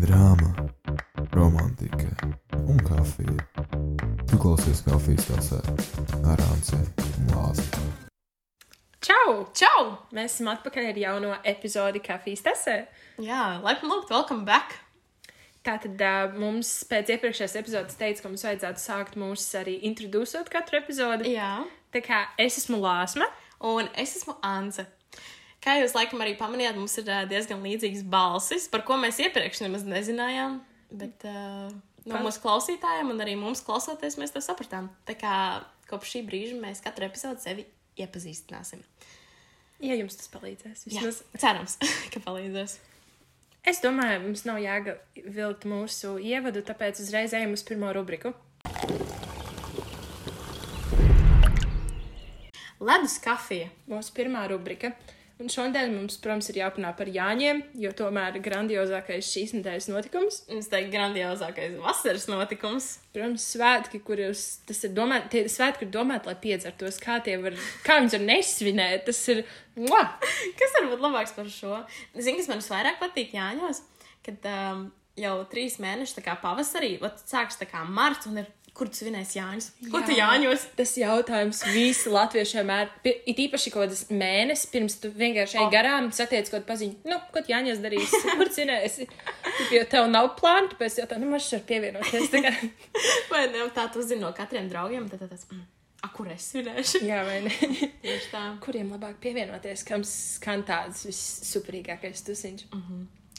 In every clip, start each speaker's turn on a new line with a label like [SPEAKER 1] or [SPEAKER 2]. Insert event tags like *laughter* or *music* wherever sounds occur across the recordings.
[SPEAKER 1] drāma, romantika un kafija. Tu klausies kafijas tasē ar Anci un Lāzi.
[SPEAKER 2] Čau!
[SPEAKER 3] Čau!
[SPEAKER 2] Mēs esam atpakaļ ar jauno epizodi kafijas tasē.
[SPEAKER 3] Jā, laipni lūgt, welcome back!
[SPEAKER 2] Tātad uh, mums pēc iepriekšējās epizodes teica, ka mums vajadzētu sākt mūs arī introducēt katru epizodi.
[SPEAKER 3] Jā,
[SPEAKER 2] Tā kā es esmu Lāsma.
[SPEAKER 3] un es esmu Anze. Kā jūs laikam arī pamanījāt, mums ir diezgan līdzīgas balsis, par ko mēs iepriekš nemaz nezinājām. Bet uh, no mūsu klausītājiem un arī mums klausoties, mēs to sapratām. Tā kā kopš šī brīža mēs katru epizodu sevi iepazīstināsim.
[SPEAKER 2] Ja jums tas palīdzēs,
[SPEAKER 3] Jā,
[SPEAKER 2] vismaz.
[SPEAKER 3] cerams, *laughs* ka palīdzēs.
[SPEAKER 2] Es domāju, mums nav jēga vilkt mūsu ievadu, tāpēc uzreiz ejam uz pirmo rubriku.
[SPEAKER 3] Ledus kafija.
[SPEAKER 2] Mūsu pirmā rubrika. Un šodien mums, protams, ir jāpanā par Jāņiem, jo tomēr grandiozākais šīs nedēļas notikums.
[SPEAKER 3] Mums te ir grandiozākais vasaras notikums.
[SPEAKER 2] Protams, svētki, kurus tas ir domāts, tie svētki ir domāti, lai piedzertos, kā tie var, kā viņus var nesvinēt. Tas ir, mua! *laughs*
[SPEAKER 3] Kas var būt labāks par šo? Zini, kas man visvairāk patīk Jāņos, kad um, jau trīs mēneši tā kā pavasarī, vat sāks tā kā marts un ir, kur tu svinēsi Jāņus? Ko tu
[SPEAKER 2] Jā.
[SPEAKER 3] Jāņos?
[SPEAKER 2] Tas jautājums visi latvieši vienmēr, it īpaši kaut kādas mēnesis, pirms tu vienkārši ej
[SPEAKER 3] Oh.
[SPEAKER 2] garām, satiec kaut paziņu, nu, ko tu Jāņos darīsi, kur cinēsi. Jo tev nav plāna, tāpēc jau tā, nu, man šeit pievienoties. Tā kā, *laughs*
[SPEAKER 3] Vai ne? Tā tu zini no katriem draugiem, tad tas, mm, a, kur es svinēšu?
[SPEAKER 2] jā, vai ne? *laughs*
[SPEAKER 3] Tieši tā.
[SPEAKER 2] Kuriem labāk pievienoties, kam skan tāds vissuperīgākais tusiņš?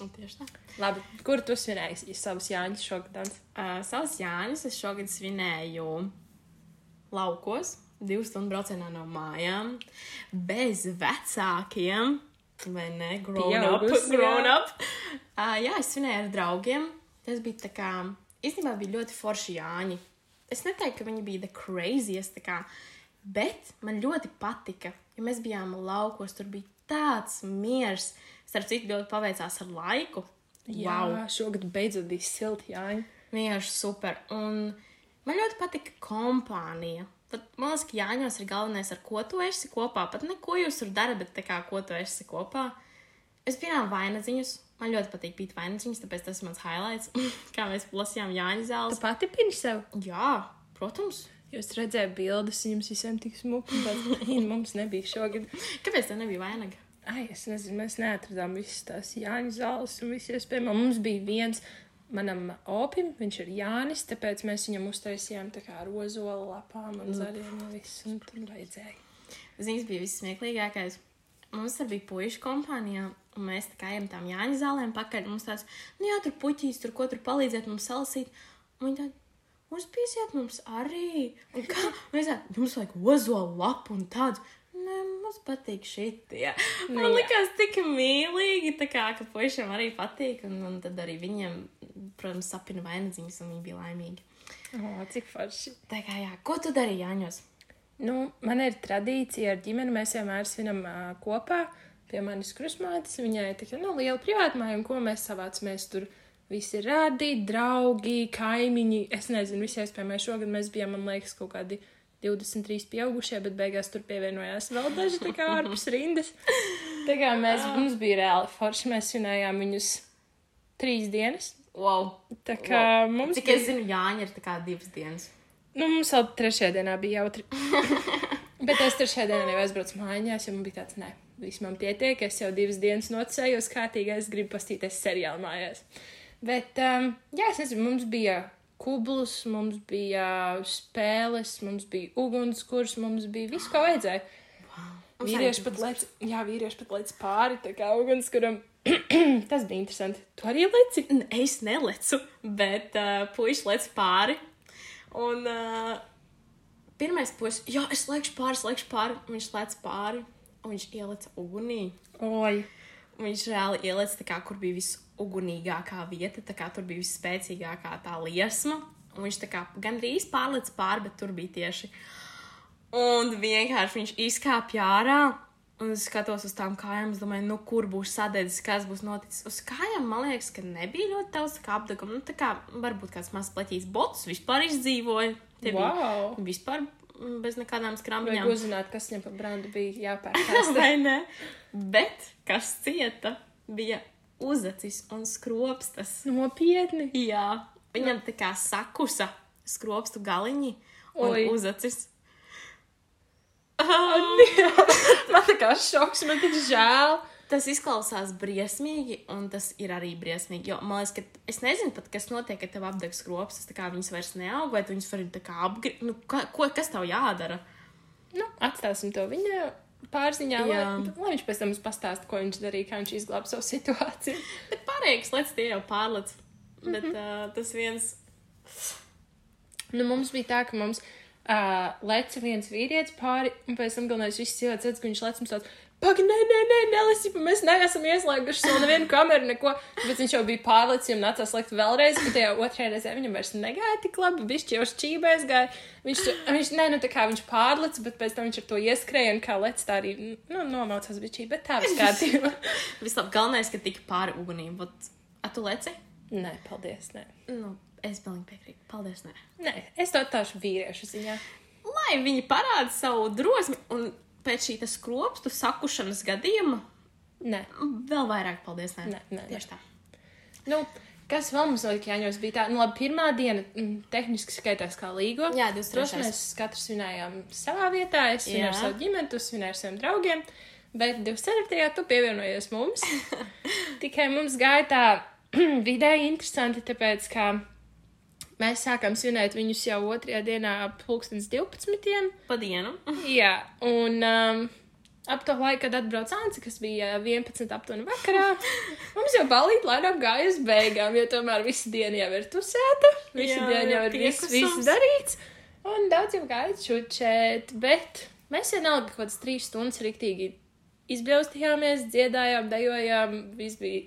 [SPEAKER 3] Un Tieši tā.
[SPEAKER 2] Labi, kur tu svinēji savus Jāņus šogad?
[SPEAKER 3] Uh, savus Jāņus es šogad svinēju laukos, divu stundu braucienā no mājām, bez vecākiem. Vai ne? Grown up.
[SPEAKER 2] Pieaugusi,
[SPEAKER 3] Grown
[SPEAKER 2] jā.
[SPEAKER 3] up. Uh, jā, es svinēju ar draugiem. Tas bija tā kā, īstenībā bija ļoti forši Jāņi. Es neteiktu, ka viņi bija the craziest, kā, bet man ļoti patika, ja mēs bijām laukos, tur bija tāds miers. Starp citu, ļoti paveicās ar laiku.
[SPEAKER 2] Jā, šogad beidzot bija silti Jāņi.
[SPEAKER 3] Vienkārši super. Un man ļoti patika kompānija. Pat, man liekas, ka Jāņos ir galvenais, ar ko tu esi kopā. Pat ne ko jūs tur darat, bet tā kā ko tu esi kopā. Es pienāku vainadziņus. Man ļoti patīk pīt vainadziņus, tāpēc tas ir mans highlights. *laughs* kā mēs lasījām Jāņa
[SPEAKER 2] Tu
[SPEAKER 3] zāles.
[SPEAKER 2] pati pini sev.
[SPEAKER 3] Jā, protams.
[SPEAKER 2] Jūs redzējāt bildes, jums visiem tik smuki, bet *laughs* mums nebija šogad.
[SPEAKER 3] Kāpēc tev nebija vainaga?
[SPEAKER 2] Ai, es nezinu, mēs neatradām visas tās Jāņa zāles un viss iespējams. Mums bija viens, manam opim, viņš ir Jānis, tāpēc mēs viņam uztaisījām tā kā ar ozolu lapām un zaļiem un viss, un tur vajadzēja.
[SPEAKER 3] Zinies, bija viss smieklīgākais. Mums tur bija puikas kompānijā, un mēs tā kā ejam tām Jāņa zālēm pakaļ. Mums tāds, nu jā, tur puķīs, tur ko tur palīdzēt mums salasīt. Un viņi tādi, uzpīsiet mums arī. Un kā, mēs tā, jums vajag ozolu lapu un tādu. Nē, mums patīk šitie.
[SPEAKER 2] Nu
[SPEAKER 3] Man
[SPEAKER 2] jā.
[SPEAKER 3] likās tik mīlīgi, tā kā, ka puišiem arī patīk. Un, un tad arī viņiem, protams, sapina vainadziņas, un viņi bija laimīgi.
[SPEAKER 2] O, cik forši.
[SPEAKER 3] Tā kā, jā, ko tu darīji, Jāņos?
[SPEAKER 2] Nu, man ir tradīcija ar ģimeni. Mēs vienmēr svinam uh, kopā. Pie manis krustmātes viņai ir tā nu, liela privātmāja, un ko mēs savācamies tur. Visi radi, draugi, kaimiņi. Es nezinu, visi iespējamie šogad mēs bijām, man liekas, kaut kādi 23 pieaugušie, bet beigās tur pievienojās vēl daži tā kā ārpus *laughs* rindas. Tā kā mēs, mums bija reāli forši, mēs svinējām viņus trīs dienas.
[SPEAKER 3] Wow.
[SPEAKER 2] Tā kā
[SPEAKER 3] Wow.
[SPEAKER 2] mums
[SPEAKER 3] Cik
[SPEAKER 2] bija-
[SPEAKER 3] es zinu, Jāņa ir tā kā divas dienas.
[SPEAKER 2] Nu, mums vēl trešajā dienā bija jautri. *laughs* Bet es trešajā dienā jau aizbraucu mājās, jo man bija tāds, nē, viss man pietiek. Es jau divas dienas nocējos kārtīgi, es gribu pastīties seriālu mājās. Bet, um, jā, es nezinu, mums bija kublus, mums bija spēles, mums bija ugunskurs, mums bija viss, ko vajadzēja.
[SPEAKER 3] Mums
[SPEAKER 2] Vīrieši pat lec, jā, vīrieši pat lec pāri, tā kā ugunskuram. *clears throat* Tas bija interesanti. Tu arī leci?
[SPEAKER 3] Es nelecu, bet uh, puisis lec pāri. Un uh, pirmais puisis, jā, es lēkšu pāri, es lēkšu pāri. un Viņš lec pāri, un viņš ielica ugunī.
[SPEAKER 2] Oi,
[SPEAKER 3] Viņš reāli ielica tā kā, kur bija visugunīgākā vieta, tā kā tur bija visspēcīgākā tā liesma. Un viņš tā kā gandrīz pārlica pāri, bet tur bija tieši. Un vienkārši viņš izkāpa ārā. Un es skatos uz tām kājām, es domāju, nu, kur būs sadedzis, kas būs noticis. Uz kājām man liekas, ka nebija ļoti daudz apdeguma. Nu, tā kā varbūt kāds mazs pleķis bots vispār izdzīvoja. Tie
[SPEAKER 2] Wow.
[SPEAKER 3] bija vispār bez nekādām
[SPEAKER 2] vajag
[SPEAKER 3] skrambiņām.
[SPEAKER 2] uzzināt, kas viņam pa brandu bija jāpērk. *laughs*
[SPEAKER 3] Vai ne? Bet kas cieta, bija uzacis un skropstas.
[SPEAKER 2] Nopietni.
[SPEAKER 3] Jā, viņam tā kā sakusa skropstu galiņi un
[SPEAKER 2] Oi.
[SPEAKER 3] uzacis.
[SPEAKER 2] Man tā kā šoks, man tik žēl.
[SPEAKER 3] Tas izklausās briesmīgi, un tas ir arī briesmīgi. Jo man liekas, ka es nezinu pat, kas notiek, kad tev apdeg skropstas. Tā kā viņas vairs neaug, vai viņas kā apgriezt. Nu, ka, ko, kas tev jādara?
[SPEAKER 2] Nu, atstāsim to viņa pārziņā, lai, lai viņš pēc tam mums pastāsta, ko viņš darīja, kā viņš izglāba savu situāciju. *laughs*
[SPEAKER 3] Bet pārējais lietas tie jau pārlec. Bet
[SPEAKER 2] Mhm.
[SPEAKER 3] uh, tas viens.
[SPEAKER 2] Nu, mums bija tā, ka mums uh, leca viens vīrietis pāri, un pēc tam galvenais viss cilvēks redz, ka viņš lec mums tāds. Pagaid, nē, nē, nē, nelasi, mēs neesam ieslēguši vēl nevienu kameru, neko. Bet viņš jau bija pārlicis, un nācās lekt vēlreiz, bet tajā otrajā reizē viņam vairs negāja tik labi, bišķi jau šķībēs gāja. Viņš, viņš, nē, nu tā kā viņš pārlicis, bet pēc tam viņš ar to ieskrēja, un kā lec tā arī, nu, nomaucās bišķī, bet tā viss kārtībā. *laughs*
[SPEAKER 3] Vislabāk, galvenais, ka tika pāri ugunīm. Vat, a tu leci?
[SPEAKER 2] nē, paldies, nē.
[SPEAKER 3] Nu, es pilnīgi piekrītu. Paldies, nē.
[SPEAKER 2] Nē, es to tāšu vīriešu ziņā.
[SPEAKER 3] Lai viņi parāda savu drosmi, un pēc šī tas skropstu sakušanas gadījuma
[SPEAKER 2] Nē.
[SPEAKER 3] vēl vairāk paldies. Nē,
[SPEAKER 2] Nē, nē,
[SPEAKER 3] tieši tā.
[SPEAKER 2] Nu, kas vēl mums vēl jāņemas bija tā, nu labi, pirmā diena mm, tehniski skaitās kā līgo.
[SPEAKER 3] Jā, 23.
[SPEAKER 2] Protams, mēs katrs svinējām savā vietā, es svinēju ar savu ģimeni, tu svinēji ar saviem draugiem, bet 24. tu pievienojies mums. *laughs* Tikai mums gāja tā *clears throat* vidēji interesanti, tāpēc, ka mēs sākām svinēt viņus jau otrajā dienā ap pulkstens 12.
[SPEAKER 3] Pa dienu. *laughs*
[SPEAKER 2] Jā, un um, ap to laiku, kad atbrauc Anci, kas bija 11 aptuveni vakarā, *laughs* mums jau balīt lēnām gāja uz beigām, jo tomēr visa diena jau ir tusēta, visa
[SPEAKER 3] Jā,
[SPEAKER 2] diena jau ir viss, viss darīts, un daudz jau gāja čučēt, bet mēs vienalga kaut kādas trīs stundas riktīgi izbļaustījāmies, dziedājām, dejojām, viss bija.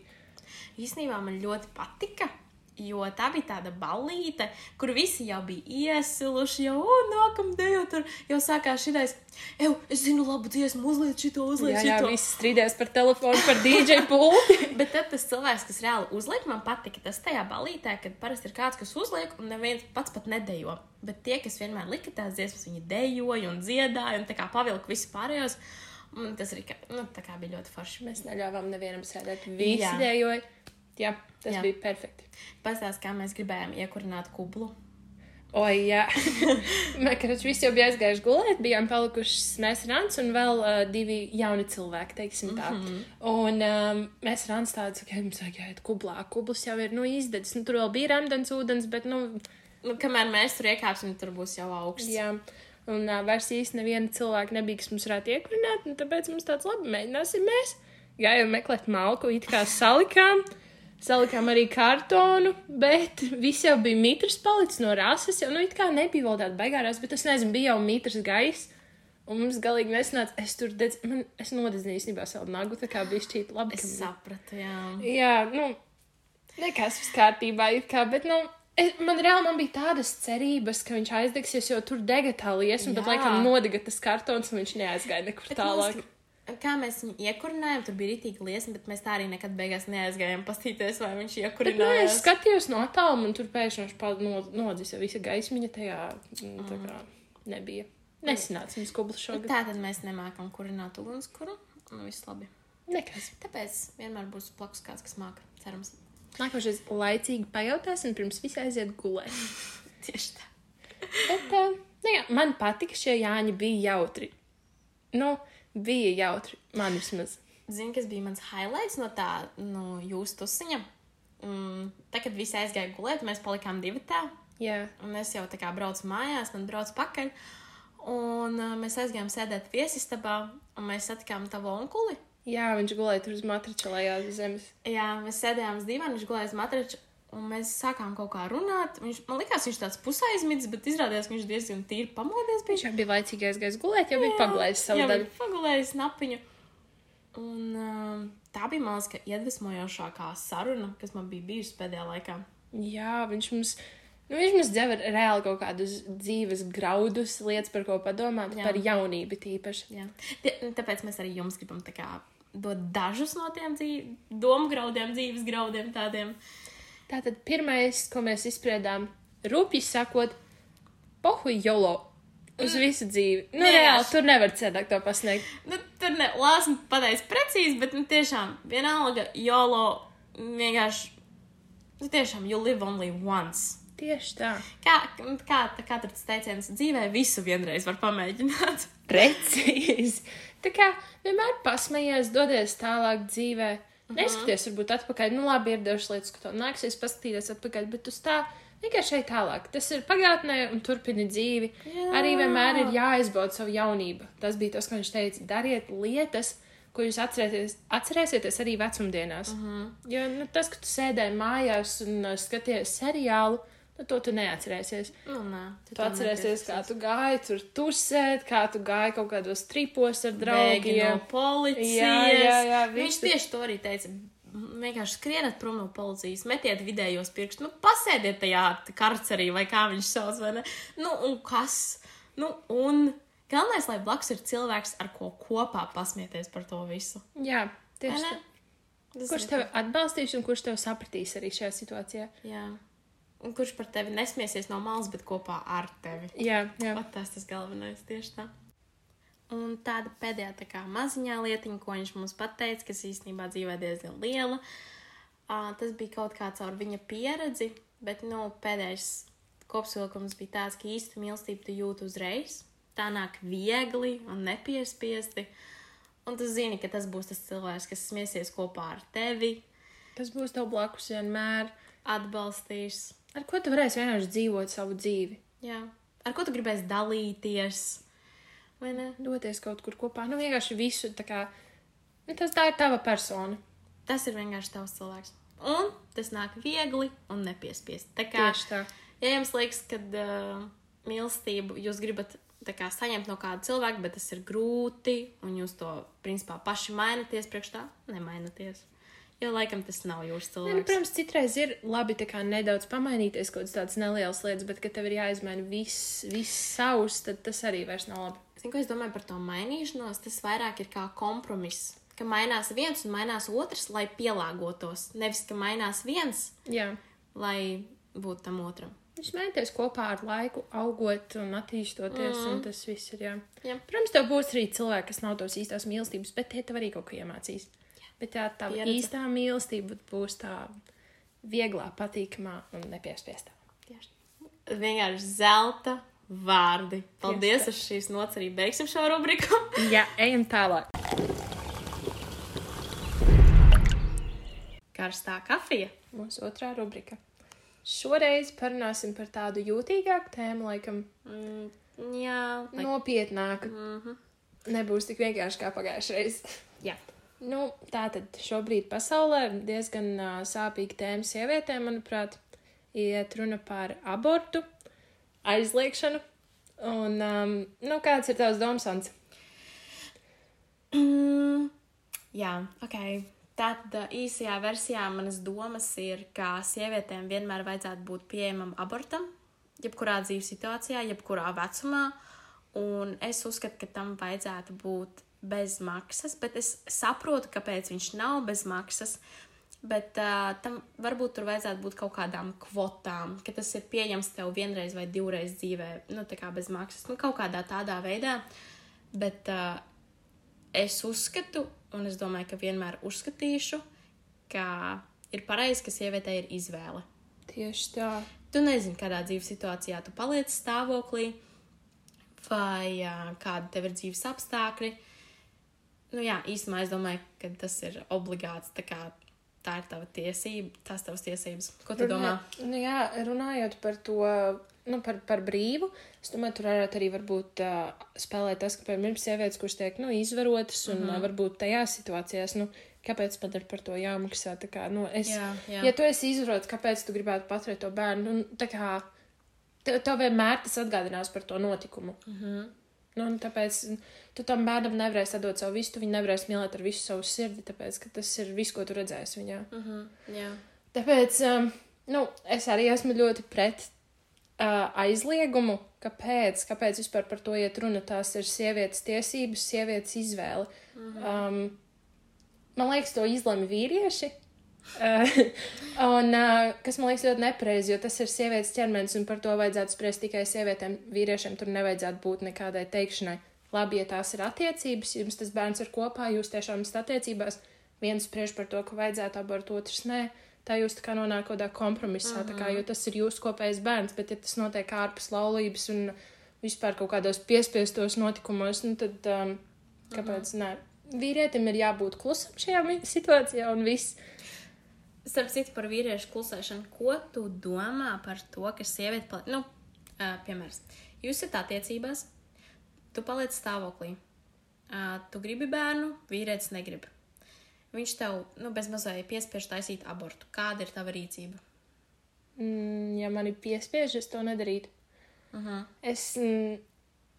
[SPEAKER 3] Īsnībā man ļoti patika. Jo tā bija tāda balīte, kur visi jau bija iesiluši, jau "O, nākamā dēļ tur jau sākās šī ideja. Eju, es zinu, labu dziesmu, uzliek šito, uzliek
[SPEAKER 2] Jā, jā,
[SPEAKER 3] šito.
[SPEAKER 2] visi strīdējās par telefonu, par DJ *laughs* pulti.
[SPEAKER 3] Bet tad tas cilvēks, kas reāli uzliek, man patika tas tajā balītē, kad parasti ir kāds, kas uzliek, un neviens pats pat nedejo. Bet tie, kas vienmēr lika tās dziesmas, viņi dejoja un dziedāja, un tā kā pavilka visu pārējos. Un tas arī kā, nu, kā bija ļoti forši.
[SPEAKER 2] Mēs neļāvām nevienam sēdēt, visi
[SPEAKER 3] Jā.
[SPEAKER 2] dejoja. Jā, tas
[SPEAKER 3] Jā.
[SPEAKER 2] bija perfekti.
[SPEAKER 3] Pastāst, kā mēs gribējām iekurināt kublu.
[SPEAKER 2] Oi, jā. *laughs* Mēs visi jau bijām aizgājuši gulēt, bijām palikuši mēs Rāns un vēl uh, divi jauni cilvēki, teiksim tā. Mm -hmm. Un um, mēs Rāns tāds, ka mums vajag jāiet kublā. Kublis jau ir, nu, izdedzis. Nu, tur vēl bija remdens ūdens, bet, nu,
[SPEAKER 3] Nu, kamēr mēs tur iekāpsim, tur būs jau augsts.
[SPEAKER 2] jā. Un uh, vairs īsti neviena cilvēka nebija, kas mums varētu iekurināt, un tāpēc mums tāds labi mēģināsim mēs. Gājām meklēt malku, it kā salikām. Salikām arī kartonu, bet viss jau bija mitrs palicis no rases. Jau, nu, it kā nebija vēl tāda beigārās, bet es nezinu, bija jau mitrs gaiss. Un mums galīgi nesanāca, es tur dedz, man, es nodezinu īstenībā savu nagu, tā kā bija šķīt labi.
[SPEAKER 3] Es sapratu, jā.
[SPEAKER 2] Jā, nu, nekas viss kārtībā, it kā, bet, nu, es, man reāli man bija tādas cerības, ka viņš aizdegsies, jo tur dega tā liesma, bet,
[SPEAKER 3] Jā.
[SPEAKER 2] laikam, nodega tas kartons, un viņš neaizgāja nekur
[SPEAKER 3] Bet
[SPEAKER 2] tālāk.
[SPEAKER 3] Kā mēs viņu iekurinājām, tur bija rītīgi liesma, bet mēs tā arī nekad beigās neaizgājām pastīties, vai viņš
[SPEAKER 2] Bet, nu, es
[SPEAKER 3] iekurinājās.
[SPEAKER 2] skatījos no tālu, un tur pēkšņi viņš no, nodzis, jo visa gaismiņa tajā mm, tā kā nebija. Nesanāca mums kublis šogad.
[SPEAKER 3] Tā tad mēs nemākam kurināt ugunskura. Nu, viss labi.
[SPEAKER 2] Nekas.
[SPEAKER 3] Tāpēc vienmēr būs blakus kāds, kas māca. Cerams.
[SPEAKER 2] Nākošais laicīgi pajautāsim, pirms visi aiziet gulēt. *laughs*
[SPEAKER 3] Tieši tā.
[SPEAKER 2] Bet, uh, nu jā, man patika šie Jāņi, bija jautri. Nu, bija jautri, man vismaz.
[SPEAKER 3] Zini, kas bija mans highlights no tā, no jūsu tusiņa? Mm, tā, kad visi aizgāja gulēt, mēs palikām divi tā.
[SPEAKER 2] Jā,
[SPEAKER 3] Un es jau tā kā braucu mājās, man brauc pakaļ. Un uh, mēs aizgājām sēdēt viesistabā, un mēs satikām tavu onkuli.
[SPEAKER 2] jā viņš gulēja tur uz matrača lejā uz zemes.
[SPEAKER 3] Jā, mēs sēdējām uz dīvaina, viņš gulēja uz matrača, un mēs sākām kaut kā runāt. Viņš, man liekas, viņš tāds pusaizmidzis, bet izrādījās, ka viņš diezgan tīri pamodies.
[SPEAKER 2] Viņš jau bija laicīgi aizgājis gulēt, jau bija pagulējis savu
[SPEAKER 3] jā,
[SPEAKER 2] daļu.
[SPEAKER 3] bija Pagulējis napiņu. Un um, tā bija, man liekas, ka iedvesmojošākā saruna, kas man bija bijusi pēdējā laikā.
[SPEAKER 2] Jā, viņš mums. Nu, viņš mums deva reāli kaut kādus dzīves graudus, lietas, par ko padomāt,
[SPEAKER 3] Jā.
[SPEAKER 2] jā. par jaunību tīpaši.
[SPEAKER 3] Jā. Tāpēc mēs arī jums gribam kā, dot dažus no tiem dzīv, domu graudiem, dzīves graudiem tādiem.
[SPEAKER 2] Tātad pirmais, ko mēs izspriedām, rūpīgi sakot, pohu jolo uz visu dzīvi. Nu,
[SPEAKER 3] Vienkārši.
[SPEAKER 2] reāli, tur nevar cēdāk to pasniegt.
[SPEAKER 3] Nu, tur ne, lāsmu pateicis precīzi, bet nu, tiešām vienalga, jolo vienkārši, nu, tiešām, you live only once.
[SPEAKER 2] Tieši tā.
[SPEAKER 3] Kā, kā, kā tur tas teiciens dzīvē, visu vienreiz var pamēģināt.
[SPEAKER 2] Precīzi. Tā kā vienmēr pasmējies, dodies tālāk dzīvē. Neskaties, varbūt atpakaļ. Nu, labi, ir dažas lietas, ko nāksies paskatīties atpakaļ, bet uz tā vienkārši šeit tālāk. Tas ir pagātnē un turpini dzīvi. Jā. Arī vienmēr ir jāizbauda savu jaunību. Tas bija tas, ko viņš teica. Dariet lietas, ko jūs atcerēsieties, atcerēsieties arī vecumdienās. Uh -huh. Jo nu, tas, ka tu sēdēji mājās un uh, skaties seriālu, nu, to tu neatcerēsies.
[SPEAKER 3] Nu, nē,
[SPEAKER 2] Tu, tu atcerēsies, kā tu gāji tur tusēt, kā tu gāji kaut kādos tripos ar draugiem.
[SPEAKER 3] no policijas.
[SPEAKER 2] Jā, jā, jā,
[SPEAKER 3] Viņš tieši to arī teica. Vienkārši skrieniet prom no policijas, metiet vidējos pirkstus, nu, pasēdiet tajā karcerī, vai kā viņš sauc, vai ne? Nu, un kas? Nu, un galvenais, lai blakus ir cilvēks, ar ko kopā pasmieties par to visu.
[SPEAKER 2] Jā, tieši tā. Kurš tevi atbalstīs un kurš tevi sapratīs arī šajā situācijā?
[SPEAKER 3] Jā. Un kurš par tevi nesmiesies no malas, bet kopā ar tevi?
[SPEAKER 2] Jā, jā.
[SPEAKER 3] Ot, tas tas galvenais tieši tā. Un tāda pēdējā tā kā maziņā lietiņa, ko viņš mums pateica, kas īstenībā dzīvē diezgan liela, uh, tas bija kaut kāds ar viņa pieredzi, bet nu, pēdējais kopsavilkums bija tāds, ka īsta mīlestība tu jūti uzreiz. Tā nāk viegli un nepiespiesti. Un tu zini, ka tas būs tas cilvēks, kas smiesies kopā ar tevi,
[SPEAKER 2] Kas būs tev blakus vienmēr?
[SPEAKER 3] atbalstīs.
[SPEAKER 2] Ar ko tu varēsi vienkārši dzīvot savu dzīvi?
[SPEAKER 3] Jā. Ar ko tu gribēsi dalīties? Vai ne?
[SPEAKER 2] Doties kaut kur kopā. Nu, vienkārši visu tā kā. Nu, tas tā ir tava persona.
[SPEAKER 3] Tas ir vienkārši tavs cilvēks. Un tas nāk viegli un nepiespiesti. Tā kā,
[SPEAKER 2] Tieši tā.
[SPEAKER 3] ja jums liekas, ka uh, mīlestību jūs gribat tā kā, saņemt no kāda cilvēka, bet tas ir grūti, un jūs to principā paši mainaties priekš tā, nemainaties. Jo laikam tas nav jūsu
[SPEAKER 2] Ne, nu,
[SPEAKER 3] cilvēks.
[SPEAKER 2] protams, citreiz ir labi nedaudz pamainīties kaut kādas nelielas lietas, bet, kad tev ir jāizmaina viss, viss savs, tad tas arī vairs nav labi.
[SPEAKER 3] Zinu, ko es domāju par to mainīšanos. Tas vairāk ir kā kompromiss. Ka mainās viens un mainās otrs, lai pielāgotos. Nevis, ka mainās viens,
[SPEAKER 2] Jā.
[SPEAKER 3] lai būtu tam otram.
[SPEAKER 2] Viņš mēģinās kopā ar laiku augot un attīstoties, mm. un tas viss ir. Jā.
[SPEAKER 3] Jā.
[SPEAKER 2] Protams, tev būs arī cilvēki, kas nav tos īstās mīlestības, bet tie tev arī kaut ko iemācīs. Bet tā tā
[SPEAKER 3] Pieredze.
[SPEAKER 2] īstā mīlestība būs tā vieglā, patīkamā un nepiespiestā.
[SPEAKER 3] Tieši. Vienkārši zelta vārdi. Paldies, uz šīs arī beigsim šo rubriku. *laughs*
[SPEAKER 2] Jā, ejam tālāk.
[SPEAKER 3] Karstā kafija.
[SPEAKER 2] Mūsu otrā rubrika. Šoreiz parunāsim par tādu jūtīgāku tēmu, laikam,
[SPEAKER 3] Mm, jā, lai...
[SPEAKER 2] nopietnāku.
[SPEAKER 3] Mm -hmm.
[SPEAKER 2] Nebūs tik vienkārši kā pagājušajā reizē. Nu, tā tad šobrīd pasaulē diezgan uh, sāpīga tēma sievietēm, manuprāt, iet runa par abortu, aizliekšanu. Un, um, nu, kāds ir tavs domas, Ants?
[SPEAKER 3] Mm, jā, ok. Tad īsajā versijā manas domas ir, ka sievietēm vienmēr vajadzētu būt pieejamam abortam, jebkurā dzīves situācijā, jebkurā vecumā. Un es uzskatu, ka tam vajadzētu būt bez maksas, bet es saprotu, kāpēc viņš nav bez maksas. Bet uh, tam varbūt tur vajadzētu būt kaut kādām kvotām, ka tas ir pieejams tev vienreiz vai divreiz dzīvē, nu, tā kā bez maksas, nu, kaut kādā tādā veidā. Bet uh, es uzskatu, un es domāju, ka vienmēr uzskatīšu, ka ir pareizi, ka sievietei ir izvēle.
[SPEAKER 2] Tieši tā.
[SPEAKER 3] Tu nezini, kādā dzīves situācijā tu paliec stāvoklī, vai uh, kādi tev ir dzīves apstākļi. Nu, jā, īstenībā es domāju, ka tas ir obligāts. Tā, kā, tā ir tava tiesība, tās tavas tiesības. Ko tu domā?
[SPEAKER 2] Nu, jā, runājot par to, nu, par, par brīvu, es domāju, tur varētu arī varbūt uh, spēlēt tas, ka, piemēram, ir sievietes, kuras tiek, nu, izvarotas, un mm -hmm. varbūt tajās situācijās, nu, kāpēc man ir par to jāmaksā. Kā, nu, es,
[SPEAKER 3] Jā, jā.
[SPEAKER 2] Ja tu esi izvarots, kāpēc tu gribētu paturēt to bērnu? Nu, tā kā tev, tev vienmēr tas atgādinās par to notikumu. Mm -hmm. Nu, tāpēc tu tam bērnam nevarēsi atdot savu visu, tu viņu nevarēsi mīlēt ar visu savu sirdi, tāpēc ka tas ir viss, ko tu redzēsi viņā.
[SPEAKER 3] Uh -huh, jā.
[SPEAKER 2] Tāpēc um, nu, es arī esmu ļoti pret uh, aizliegumu. Kāpēc? Kāpēc vispār par to iet runa? Tās ir sievietes tiesības, sievietes izvēle. Mm -hmm. um, man liekas, to izlemj vīrieši. *laughs* Un kas man liekas ļoti nepareizi, jo tas ir sievietes ķermenis, un par to vajadzētu spriest tikai sievietēm. Vīriešiem tur nevajadzētu būt nekādai teikšanai. Labi, ja tās ir attiecības, jums tas bērns ir kopā, jūs tiešām esat attiecībās, viens spriež par to, ka vajadzētu abortu, otrs nē. Tā jūs tā kā nonākat kādā kompromisā, kā, jo tas ir jūsu kopējais bērns, bet ja tas notiek ārpus laulības un vispār kaut kādos piespiestos notikumos, nu tad um, kāpēc nē? Vīrietim ir jābūt klusam šajā situācijā un viss.
[SPEAKER 3] Starp citu, par vīriešu klusēšanu, ko tu domā par to, ka sieviete, pali... nu, uh, piemēram, jūs esat attiecībās, tu paliec stāvoklī, uh, tu gribi bērnu, vīrietis negrib. Viņš tev, nu, bez mazliet piespiež taisīt abortu. Kāda ir tava rīcība?
[SPEAKER 2] Mm, ja mani piespiež, es to nedarītu.
[SPEAKER 3] Uh -huh.
[SPEAKER 2] Es, mm,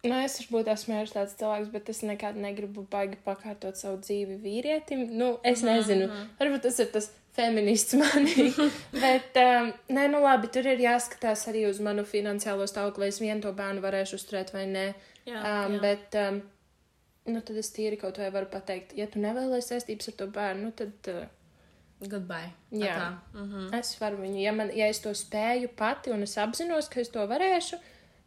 [SPEAKER 2] nu, es varbūt esmu arī tāds cilvēks, bet es nekad negribu baigi pakārtot savu dzīvi vīrietim. Nu, es nezinu, varbūt tas ir tas feminists manī. *laughs* bet, um, nē, nu labi, tur ir jāskatās arī uz manu finansiālo stāvokli, vai es vienu to bērnu varēšu uzturēt vai nē.
[SPEAKER 3] Jā,
[SPEAKER 2] um,
[SPEAKER 3] jā.
[SPEAKER 2] bet, um, nu, tad es tīri kaut vai varu pateikt, ja tu nevēlies saistības ar to bērnu, nu, tad. Uh,
[SPEAKER 3] Goodbye.
[SPEAKER 2] Jā.
[SPEAKER 3] Tā. Uh -huh.
[SPEAKER 2] Es varu viņu, ja, man, ja es to spēju pati un es apzinos, ka es to varēšu,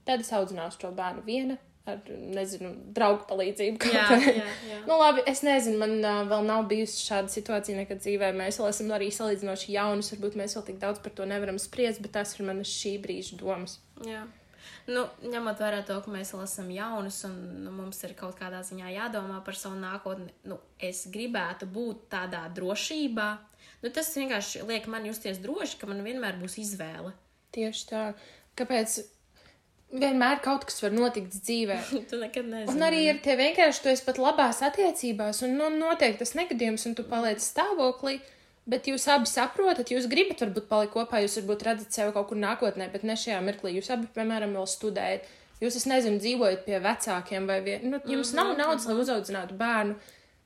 [SPEAKER 2] tad es audzināšu to bērnu viena ar, nezinu, draugu palīdzību. kaut
[SPEAKER 3] Jā, jā, jā.
[SPEAKER 2] Nu, labi, es nezinu, man uh, vēl nav bijusi šāda situācija nekad dzīvē. Mēs vēl esam arī salīdzinoši jaunus, varbūt mēs vēl tik daudz par to nevaram spriest, bet tas ir manas šī brīža domas.
[SPEAKER 3] Jā. Nu, ņemot vērā to, ka mēs vēl esam jaunus un nu, mums ir kaut kādā ziņā jādomā par savu nākotni, nu, es gribētu būt tādā drošībā. Nu, tas vienkārši liek man justies droši, ka man vienmēr būs izvēle.
[SPEAKER 2] Tieši tā. Kāpēc? Vienmēr kaut kas var notikt dzīvē. *laughs*
[SPEAKER 3] tu nekad nezini.
[SPEAKER 2] Un arī ir tie vienkārši, tu esi pat labās attiecībās, un nu, notiek tas negadījums, un tu paliec stāvoklī. Bet jūs abi saprotat, jūs gribat varbūt palikt kopā, jūs varbūt redzat sevi kaut kur nākotnē, bet ne šajā mirklī. Jūs abi, piemēram, vēl studējat. Jūs, es nezinu, dzīvojat pie vecākiem vai vien... nu, jums mm -hmm, nav naudas, lai uzaudzinātu bērnu.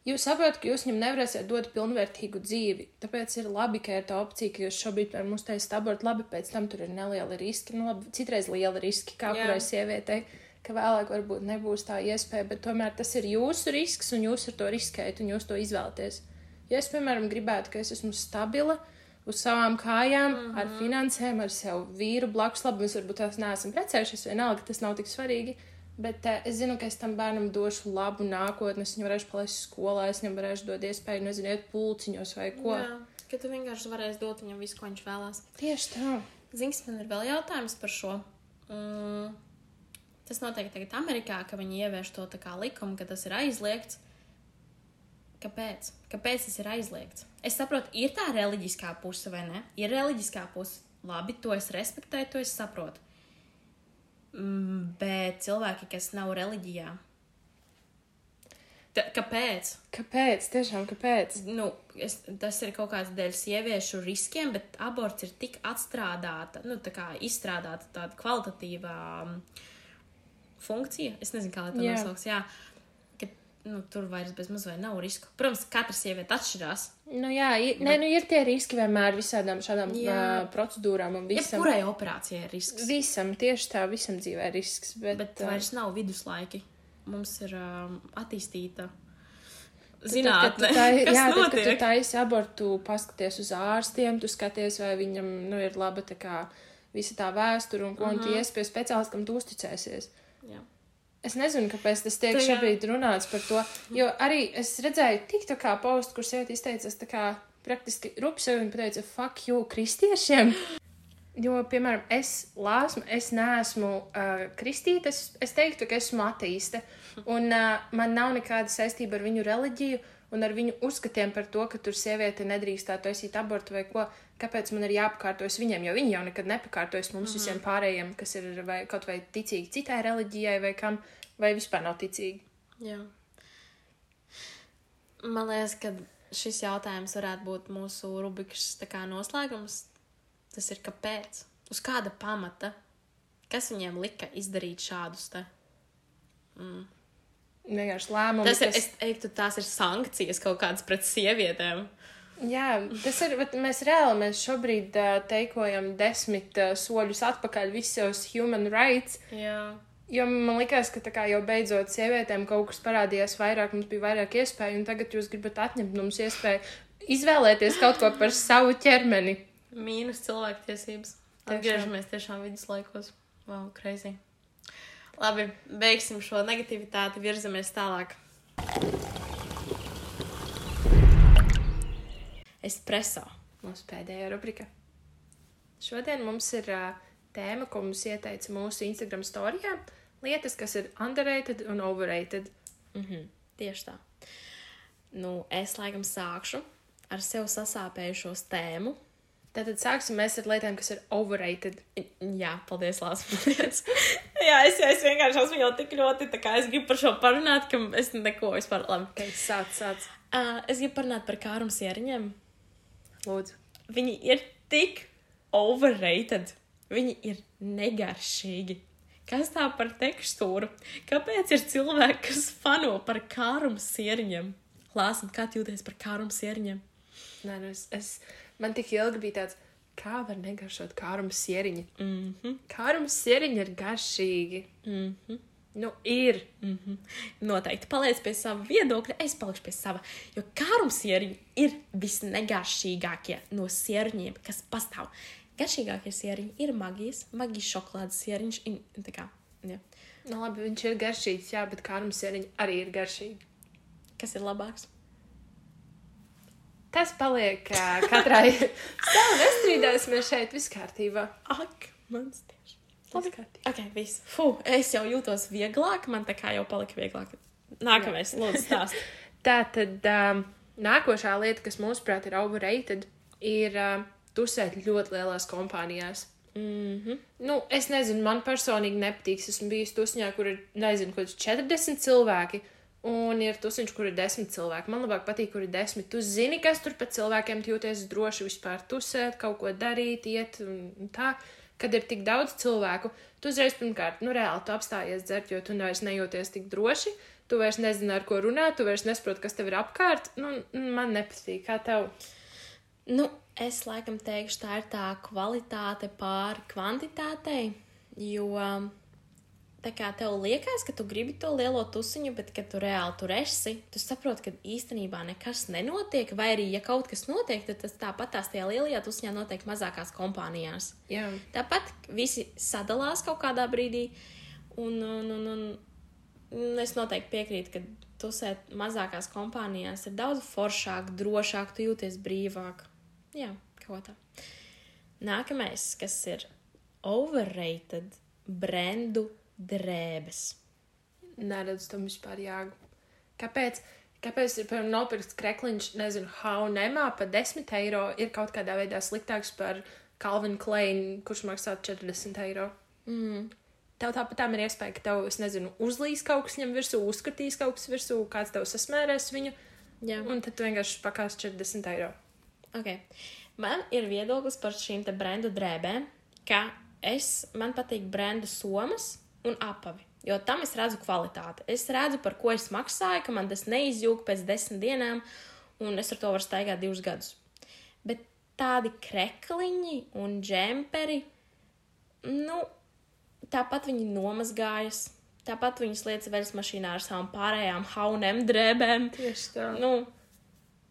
[SPEAKER 2] Jūs saprotat, ka jūs viņam nevarēsiet dot pilnvērtīgu dzīvi. Tāpēc ir labi, ka ir tā opcija, ka jūs šobrīd ar mums taisat abortu. Labi, pēc tam tur ir nelieli riski. Nu, labi, citreiz lieli riski, kā
[SPEAKER 3] Jā.
[SPEAKER 2] kurai sievietei, ka vēlāk varbūt nebūs tā iespēja, bet tomēr tas ir jūsu risks un jūs ar to riskējat un jūs to izvēlaties. Ja es, piemēram, gribētu, ka es esmu stabila uz savām kājām, mm -hmm. ar finansēm, ar savu vīru blakus, labi, mēs varbūt tās neesam precējušies, vienalga tas nav tik svarīgi. Bet uh, es zinu, ka es tam bērnam došu labu nākotni. Es viņu varēšu palaist skolā, es viņam varēšu dot iespēju, nezinu, iet pulciņos vai ko.
[SPEAKER 3] Jā, ka tu vienkārši varēsi dot viņam visu, ko viņš vēlās.
[SPEAKER 2] Tieši tā.
[SPEAKER 3] Zinies, man ir vēl jautājums par šo. Mm, tas notiek tagad Amerikā, ka viņi ievieš to likumu, ka tas ir aizliegts. Kāpēc? Kāpēc tas ir aizliegts? Es saprotu, ir tā reliģiskā puse vai ne? Ir reliģiskā puse. Labi, to es respektēju, to es saprotu. Mm, bet cilvēki, kas nav reliģijā, ta, kāpēc?
[SPEAKER 2] Kāpēc? Tiešām kāpēc?
[SPEAKER 3] nu, es, tas ir kaut kāds dēļ sieviešu riskiem, bet aborts ir tik atstrādāta, nu, tā kā izstrādāta tāda kvalitatīva um, funkcija. Es nezinu, kā lai to
[SPEAKER 2] Jā.
[SPEAKER 3] nosauks. Jā, nu, tur vairs bez mazliet nav risku. Protams, katra sieviete atšķirās.
[SPEAKER 2] Nu, jā, ir, nē, nu, ir tie riski vienmēr visādām šādām
[SPEAKER 3] Jā.
[SPEAKER 2] uh, procedūrām un visam.
[SPEAKER 3] Jebkurai operācijai ir risks.
[SPEAKER 2] Visam, tieši tā, visam dzīvē ir risks. Bet,
[SPEAKER 3] Bet vairs nav viduslaiki. Mums ir um, attīstīta
[SPEAKER 2] tu tai- *laughs*
[SPEAKER 3] kas
[SPEAKER 2] jā, tad, kad tu taisi abortu, paskaties uz ārstiem, tu skaties, vai viņam nu, ir laba tā kā visa tā vēsture un ko uh -huh. tu ies pie speciālista, kam tu uzticēsies.
[SPEAKER 3] Jā.
[SPEAKER 2] Es nezinu, kāpēc tas tiek šobrīd runāts par to. Jo arī es redzēju, tik tā kā postu, kur sieviete izteicās tā kā praktiski rupsevi un pateica, fuck you, kristiešiem. Jo, piemēram, es lāsmu, es neesmu uh, kristīte, es, es teiktu, ka esmu ateiste. Un uh, man nav nekāda saistība ar viņu reliģiju un ar viņu uzskatiem par to, ka tur sieviete nedrīkstētu taisīt abortu vai ko. Kāpēc man ir jāpakārtojas viņiem, jo viņi jau nekad nepakārtojas mums visiem pārējiem, kas ir vai, kaut vai ticīgi citai reliģijai vai kam, vai vispār nav ticīgi.
[SPEAKER 3] Jā. Man liekas, ka šis jautājums varētu būt mūsu rubrikas tā kā noslēgums. Tas ir kāpēc? Uz kāda pamata? Kas viņiem lika izdarīt šādus te?
[SPEAKER 2] Vienkārši lēmumi.
[SPEAKER 3] Tas ir, es teiktu, tās ir sankcijas kaut kādas pret sievietēm.
[SPEAKER 2] Jā, tas ir. bet Mēs reāli mēs šobrīd uh, teikojam desmit uh, soļus atpakaļ visos human rights.
[SPEAKER 3] Jā.
[SPEAKER 2] Jo man liekas, ka tā kā jau beidzot sievietēm kaut kas parādījās vairāk, mums bija vairāk iespēju, un tagad jūs gribat atņemt mums iespēju izvēlēties kaut ko par savu ķermeni.
[SPEAKER 3] Mīnus cilvēktiesības. Atgriežamies tiešām viduslaikos. Wow, crazy. Labi, beigsim šo negativitāti, virzamies tālāk. espreso.
[SPEAKER 2] Mūsu pēdējā rubrika. Šodien mums ir uh, tēma, ko mums ieteica mūsu Instagram storijā. Lietas, kas ir underrated un overrated.
[SPEAKER 3] Mhm, tieši tā. Nu, es laikam sākšu ar sev sasāpējušos tēmu.
[SPEAKER 2] Tātad sāksim mēs ar lietām, kas ir overrated.
[SPEAKER 3] Jā, paldies, Lārs. *laughs* Jā, es, es vienkārši esmu jau tik ļoti, tā kā es gribu par šo parunāt, ka es neko vispār labi.
[SPEAKER 2] Okay, sāc, sāc.
[SPEAKER 3] Uh, es gribu parunāt par kārumu sieriņiem.
[SPEAKER 2] Lūdzu.
[SPEAKER 3] Viņi ir tik overrated. Viņi ir negaršīgi. Kas tā par tekstūru? Kāpēc ir cilvēki, kas fano par kārumu sieriņiem? Lāsam, kā jūties par kārumu sieriņiem?
[SPEAKER 2] Nē, nu es, es, man tik ilgi bija tāds, kā var negaršot kārumu sieriņu.
[SPEAKER 3] Mm -hmm.
[SPEAKER 2] Kārumu sieriņi ir garšīgi.
[SPEAKER 3] Mm -hmm.
[SPEAKER 2] Nu, ir.
[SPEAKER 3] Mm -hmm. Noteikti paliec pie sava viedokļa, es palikšu pie sava. Jo kārums sieriņi ir visnegaršīgākie no sieriņiem, kas pastāv. Garšīgākie sieriņi ir magijas, magijas šokolādes kā, ja.
[SPEAKER 2] Nu, labi, viņš ir garšīgs, jā, bet kārumu sieriņi arī ir garšīgi.
[SPEAKER 3] Kas ir labāks?
[SPEAKER 2] Tas paliek uh, katrai *laughs* savu nestrīdēsimies šeit, viss kārtībā.
[SPEAKER 3] Ak, mans tieši.
[SPEAKER 2] Labi.
[SPEAKER 3] Ok, viss. Fuh, es jau jūtos vieglāk, man tā kā jau palika vieglāk. Nākamais, lūdzu, stāst. *laughs*
[SPEAKER 2] Tā tad um, nākošā lieta, kas mūsuprāt ir overrated, ir uh, tusēt ļoti lielās kompānijās.
[SPEAKER 3] Mm -hmm.
[SPEAKER 2] Nu, es nezinu, man personīgi nepatīk. Es esmu bijusi tusņā, kur ir, nezinu, kaut kāds 40 cilvēki. Un ir tusiņš, kur ir desmit cilvēki. Man labāk patīk, kur ir desmit. Tu zini, kas tur pēc cilvēkiem jūties droši vispār tusēt, kaut ko darīt, iet un tā. Kad ir tik daudz cilvēku, tu uzreiz pirmkārt, nu, reāli tu apstājies dzert, jo tu vairs nejūties tik droši. Tu vairs nezini, ar ko runāt, tu vairs nesaproti, kas tev ir apkārt. Nu, man nepatīk, kā tev.
[SPEAKER 3] Nu, es laikam teikšu, tā ir tā kvalitāte pār kvantitātei, jo tā kā tev liekas, ka tu gribi to lielo tusiņu, bet, kad tu reāli tur esi, tu saproti, ka īstenībā nekas nenotiek, vai arī, ja kaut kas notiek, tad tas tāpat tās tajā lielajā tusiņā notiek mazākās kompānijās.
[SPEAKER 2] Jā,
[SPEAKER 3] Tāpat visi sadalās kaut kādā brīdī, un, un, un, un, un es noteikti piekrītu, ka tusēt mazākās kompānijās ir daudz foršāk, drošāk, tu jūties brīvāk. Jā, kaut kā tā. Nākamais, kas ir overrated brendu drēbes.
[SPEAKER 2] neredzu tam vispār jāgu. Kāpēc? Kāpēc ir piemēram nopirkts krekliņš, nezinu, Haunemā par 10 eiro ir kaut kādā veidā sliktāks par Calvin Klein, kurš maksā 40 eiro?
[SPEAKER 3] Mm.
[SPEAKER 2] Tev tāpat ir iespēja, ka tev, es nezinu, uzlīs kaut kas ņem virsū, uzskatīs kaut kas virsū, kāds tev sasmērēs viņu,
[SPEAKER 3] Jā.
[SPEAKER 2] un tad tu vienkārši pakās 40 eiro.
[SPEAKER 3] Okay. Man ir viedoklis par šīm te brendu drēbēm, ka es, man patīk brendu somas un apavi. Jo tam es redzu kvalitāti. Es redzu, par ko es maksāju, ka man tas neizjūg pēc desmit dienām, un es ar to varu staigāt divus gadus. Bet tādi krekliņi un džemperi, nu, tāpat viņi nomazgājas. Tāpat viņas lietas veļas mašīnā ar savām pārējām haunem drēbēm.
[SPEAKER 2] Tieši tā.
[SPEAKER 3] Nu,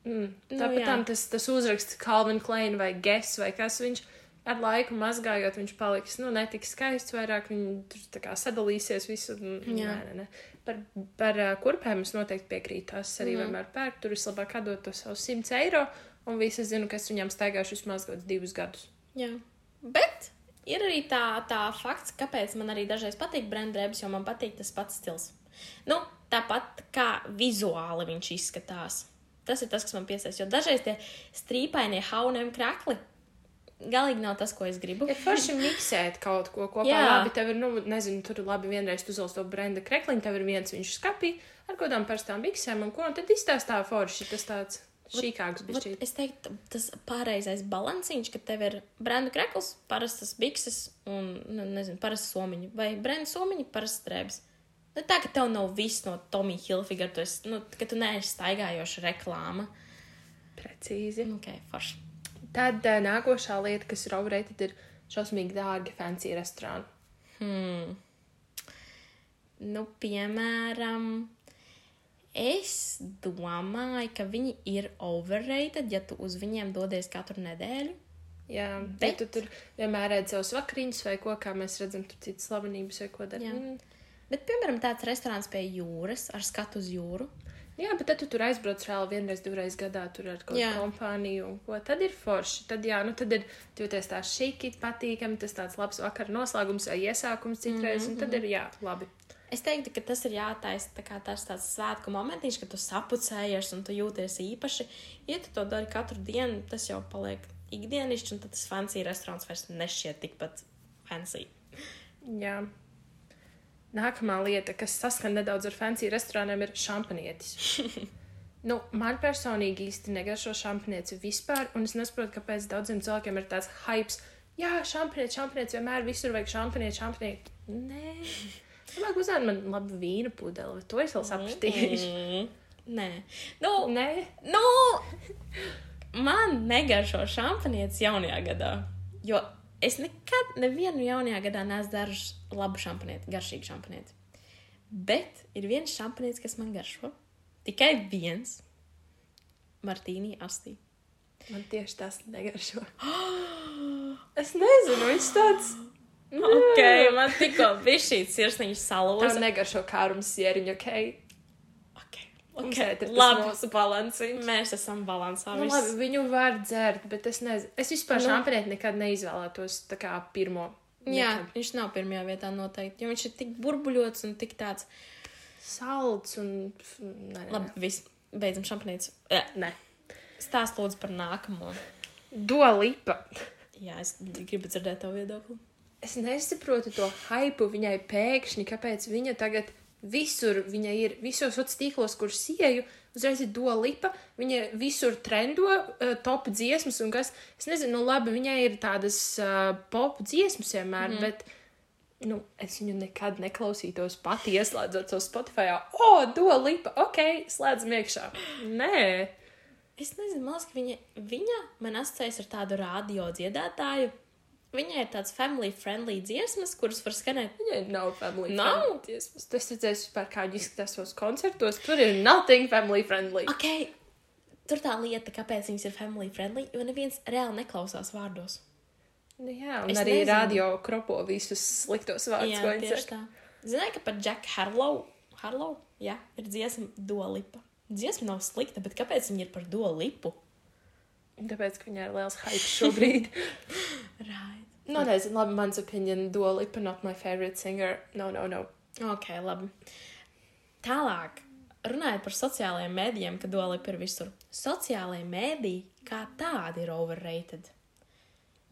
[SPEAKER 2] Mm.
[SPEAKER 3] Nu,
[SPEAKER 2] Tāpat
[SPEAKER 3] jā.
[SPEAKER 2] tam tas, tas uzraksts Calvin Klein vai Guess vai kas viņš ar laiku mazgājot, viņš paliks, nu, netik skaists vairāk, viņi tur tā kā sadalīsies visu. Nē, nē, nē. Par, par uh, kurpēm es noteikti piekrītu. Tās arī mm. vienmēr pērk. Tur vislabāk atdot to savu 100 eiro, un visi zinu, ka es viņam staigāšu vismaz kaut kādus divus gadus.
[SPEAKER 3] Jā. Bet ir arī tā, tā fakts, kāpēc man arī dažreiz patīk brendrēbs, jo man patīk tas pats stils. Nu, tāpat kā vizuāli viņš izskatās. Tas ir tas, kas man piesaistīs. Jo dažreiz tie strīpainie haunēm krakli galīgi nav tas, ko es gribu.
[SPEAKER 2] Ir forši miksēt kaut ko kopā.
[SPEAKER 3] Jā.
[SPEAKER 2] Labi, tev ir, nu, nezinu, tur labi vienreiz tu uzvelc to brenda krekliņu, tev ir viens viņš skapī ar kaut kādām parastām biksēm, un ko, un tad izstāstā forši tas tāds šīkāks
[SPEAKER 3] Vat
[SPEAKER 2] bišķīt.
[SPEAKER 3] Es teiktu, tas pareizais balansiņš, ka tev ir brendu krekls, parastas bikses un, nu, nezinu, parasta somiņa. Vai brendu somiņa, parastas drēbes. Nu, tā, ka tev nav viss no Tomija Hilfigera, tu esi, nu, ka tu neesi staigājoša reklāma.
[SPEAKER 2] Precīzi.
[SPEAKER 3] Ok, forši.
[SPEAKER 2] Tad uh, nākošā lieta, kas ir overrated, ir šausmīgi dārgi fancy restorāni.
[SPEAKER 3] Hmm. Nu, piemēram, es domāju, ka viņi ir overrated, ja tu uz viņiem dodies katru nedēļu.
[SPEAKER 2] Jā, bet
[SPEAKER 3] Bet-
[SPEAKER 2] tu tur vienmēr redz savus vakariņus vai ko, kā mēs redzam, tur citas slavenības vai ko. Mm.
[SPEAKER 3] Bet, piemēram, tāds restorāns pie jūras ar skatu uz jūru.
[SPEAKER 2] Jā, bet tad tu tur aizbrauc reāli vienreiz, divreiz gadā tur ar kaut
[SPEAKER 3] Jā.
[SPEAKER 2] kādu kompāniju ko. Tad ir forši. Tad, jā, nu tad ir jūties tā šīki, patīkami, tas tāds labs vakara noslēgums vai iesākums citreiz, mm -hmm. un tad ir jā, labi.
[SPEAKER 3] Es teiktu, ka tas ir jātaisa tā kā tas tāds svētku momentiņš, kad tu sapucējies un tu jūties īpaši. Ja tu to dari katru dienu, tas jau paliek ikdienišķi, un tad tas fancy restorāns vairs nešķiet tikpat fancy.
[SPEAKER 2] Jā. Nākamā lieta, kas saskan nedaudz ar fancy restorāniem, ir šampanietis. *laughs* nu, man personīgi īsti negaršo šampanieci vispār, un es nesaprotu, kāpēc daudziem cilvēkiem ir tāds hype. Jā, šampanieci, šampanieci vienmēr visur vajag šampanieci, šampanieci. Nē, labāk uzzinātu man labu vīnu pudeli, to es vēl sapratīšu.
[SPEAKER 3] Mm. Nē, nu,
[SPEAKER 2] Nē,
[SPEAKER 3] nu, man negaršo šampanietis jaunajā gadā. Jo es nekad, nevienu jaunajā gadā neesmu darījis labu šampanieti, garšīgu šampanieti. Bet ir viens šampanietis, kas man garšo. Tikai viens. Martīnī astī.
[SPEAKER 2] man tieši tas negaršo. *gasps* es nezinu, viņš tāds. *gasps*
[SPEAKER 3] Ok, man tikko bija šī sirsniņa
[SPEAKER 2] Tas
[SPEAKER 3] salūza.
[SPEAKER 2] negaršo kārums sieriņu, ok?
[SPEAKER 3] Ok,
[SPEAKER 2] Okay,
[SPEAKER 3] ok,
[SPEAKER 2] ir
[SPEAKER 3] labi.
[SPEAKER 2] mūsu balansiņš.
[SPEAKER 3] Mēs esam balansā.
[SPEAKER 2] Nu, labi, viņu var dzert, bet es nezinu. Es vispār
[SPEAKER 3] Nu.
[SPEAKER 2] šāpanieti nekad neizvēlētos tā kā pirmo.
[SPEAKER 3] Jā,
[SPEAKER 2] Nekad.
[SPEAKER 3] viņš nav pirmajā vietā noteikti, jo viņš ir tik burbuļots un tik tāds.
[SPEAKER 2] Salds un. pf, Nē, nē,
[SPEAKER 3] Labi, viss. Beidzam šampanieti. Jā,
[SPEAKER 2] nē.
[SPEAKER 3] Stāst lūdzu par nākamo.
[SPEAKER 2] Dolipa.
[SPEAKER 3] Jā, es gribu dzirdēt tavu viedokli.
[SPEAKER 2] Es nesaprotu to hypu viņai pēkšņi, kāpēc viņa tagad visur, viņa ir visos sociālos tīklos, kur sieju, uzreiz ir dolipa, viņa visur trendo uh, top dziesmas un kas, es nezinu, nu labi, viņai ir tādas uh, pop dziesmas vienmēr, mm. bet, nu, es viņu nekad neklausītos pati ieslēdzot to Spotify. O, oh, dolipa, ok, slēdzam iekšā. Nē.
[SPEAKER 3] Es nezinu, man liekas, ka viņa, viņa man asociējas ar tādu radio dziedātāju. Viņai ir tāds family friendly dziesmas, kuras var skanēt.
[SPEAKER 2] Viņai nav family
[SPEAKER 3] Nav?
[SPEAKER 2] friendly dziesmas. Tu esi redzējis vispār, kā viņi izskatās savos koncertos. Tur ir nothing family friendly.
[SPEAKER 3] Ok, tur tā lieta, kāpēc viņas ir family friendly, jo neviens reāli neklausās vārdos.
[SPEAKER 2] Nu, jā, un
[SPEAKER 3] Es
[SPEAKER 2] arī
[SPEAKER 3] nezinu.
[SPEAKER 2] radio kropo visus sliktos vārdus, ko
[SPEAKER 3] tieši
[SPEAKER 2] saka.
[SPEAKER 3] Zināju, ka par Jacku Harlow, Harlow jā, ir dziesma Dolipa. Dziesma nav slikta, bet kāpēc viņa ir par Dolipu?
[SPEAKER 2] Tāpēc, ka viņai ir liels hype šobrīd. *laughs*
[SPEAKER 3] Right.
[SPEAKER 2] nu, nezinu, labi, mans opinion, Dua Lipa, not my favorite singer. No, no, no.
[SPEAKER 3] Ok, labi. Tālāk, runājot par sociālajiem mēdījiem, kad Dolipa ir visur. Sociālajie mēdīji kā tādi ir overrated.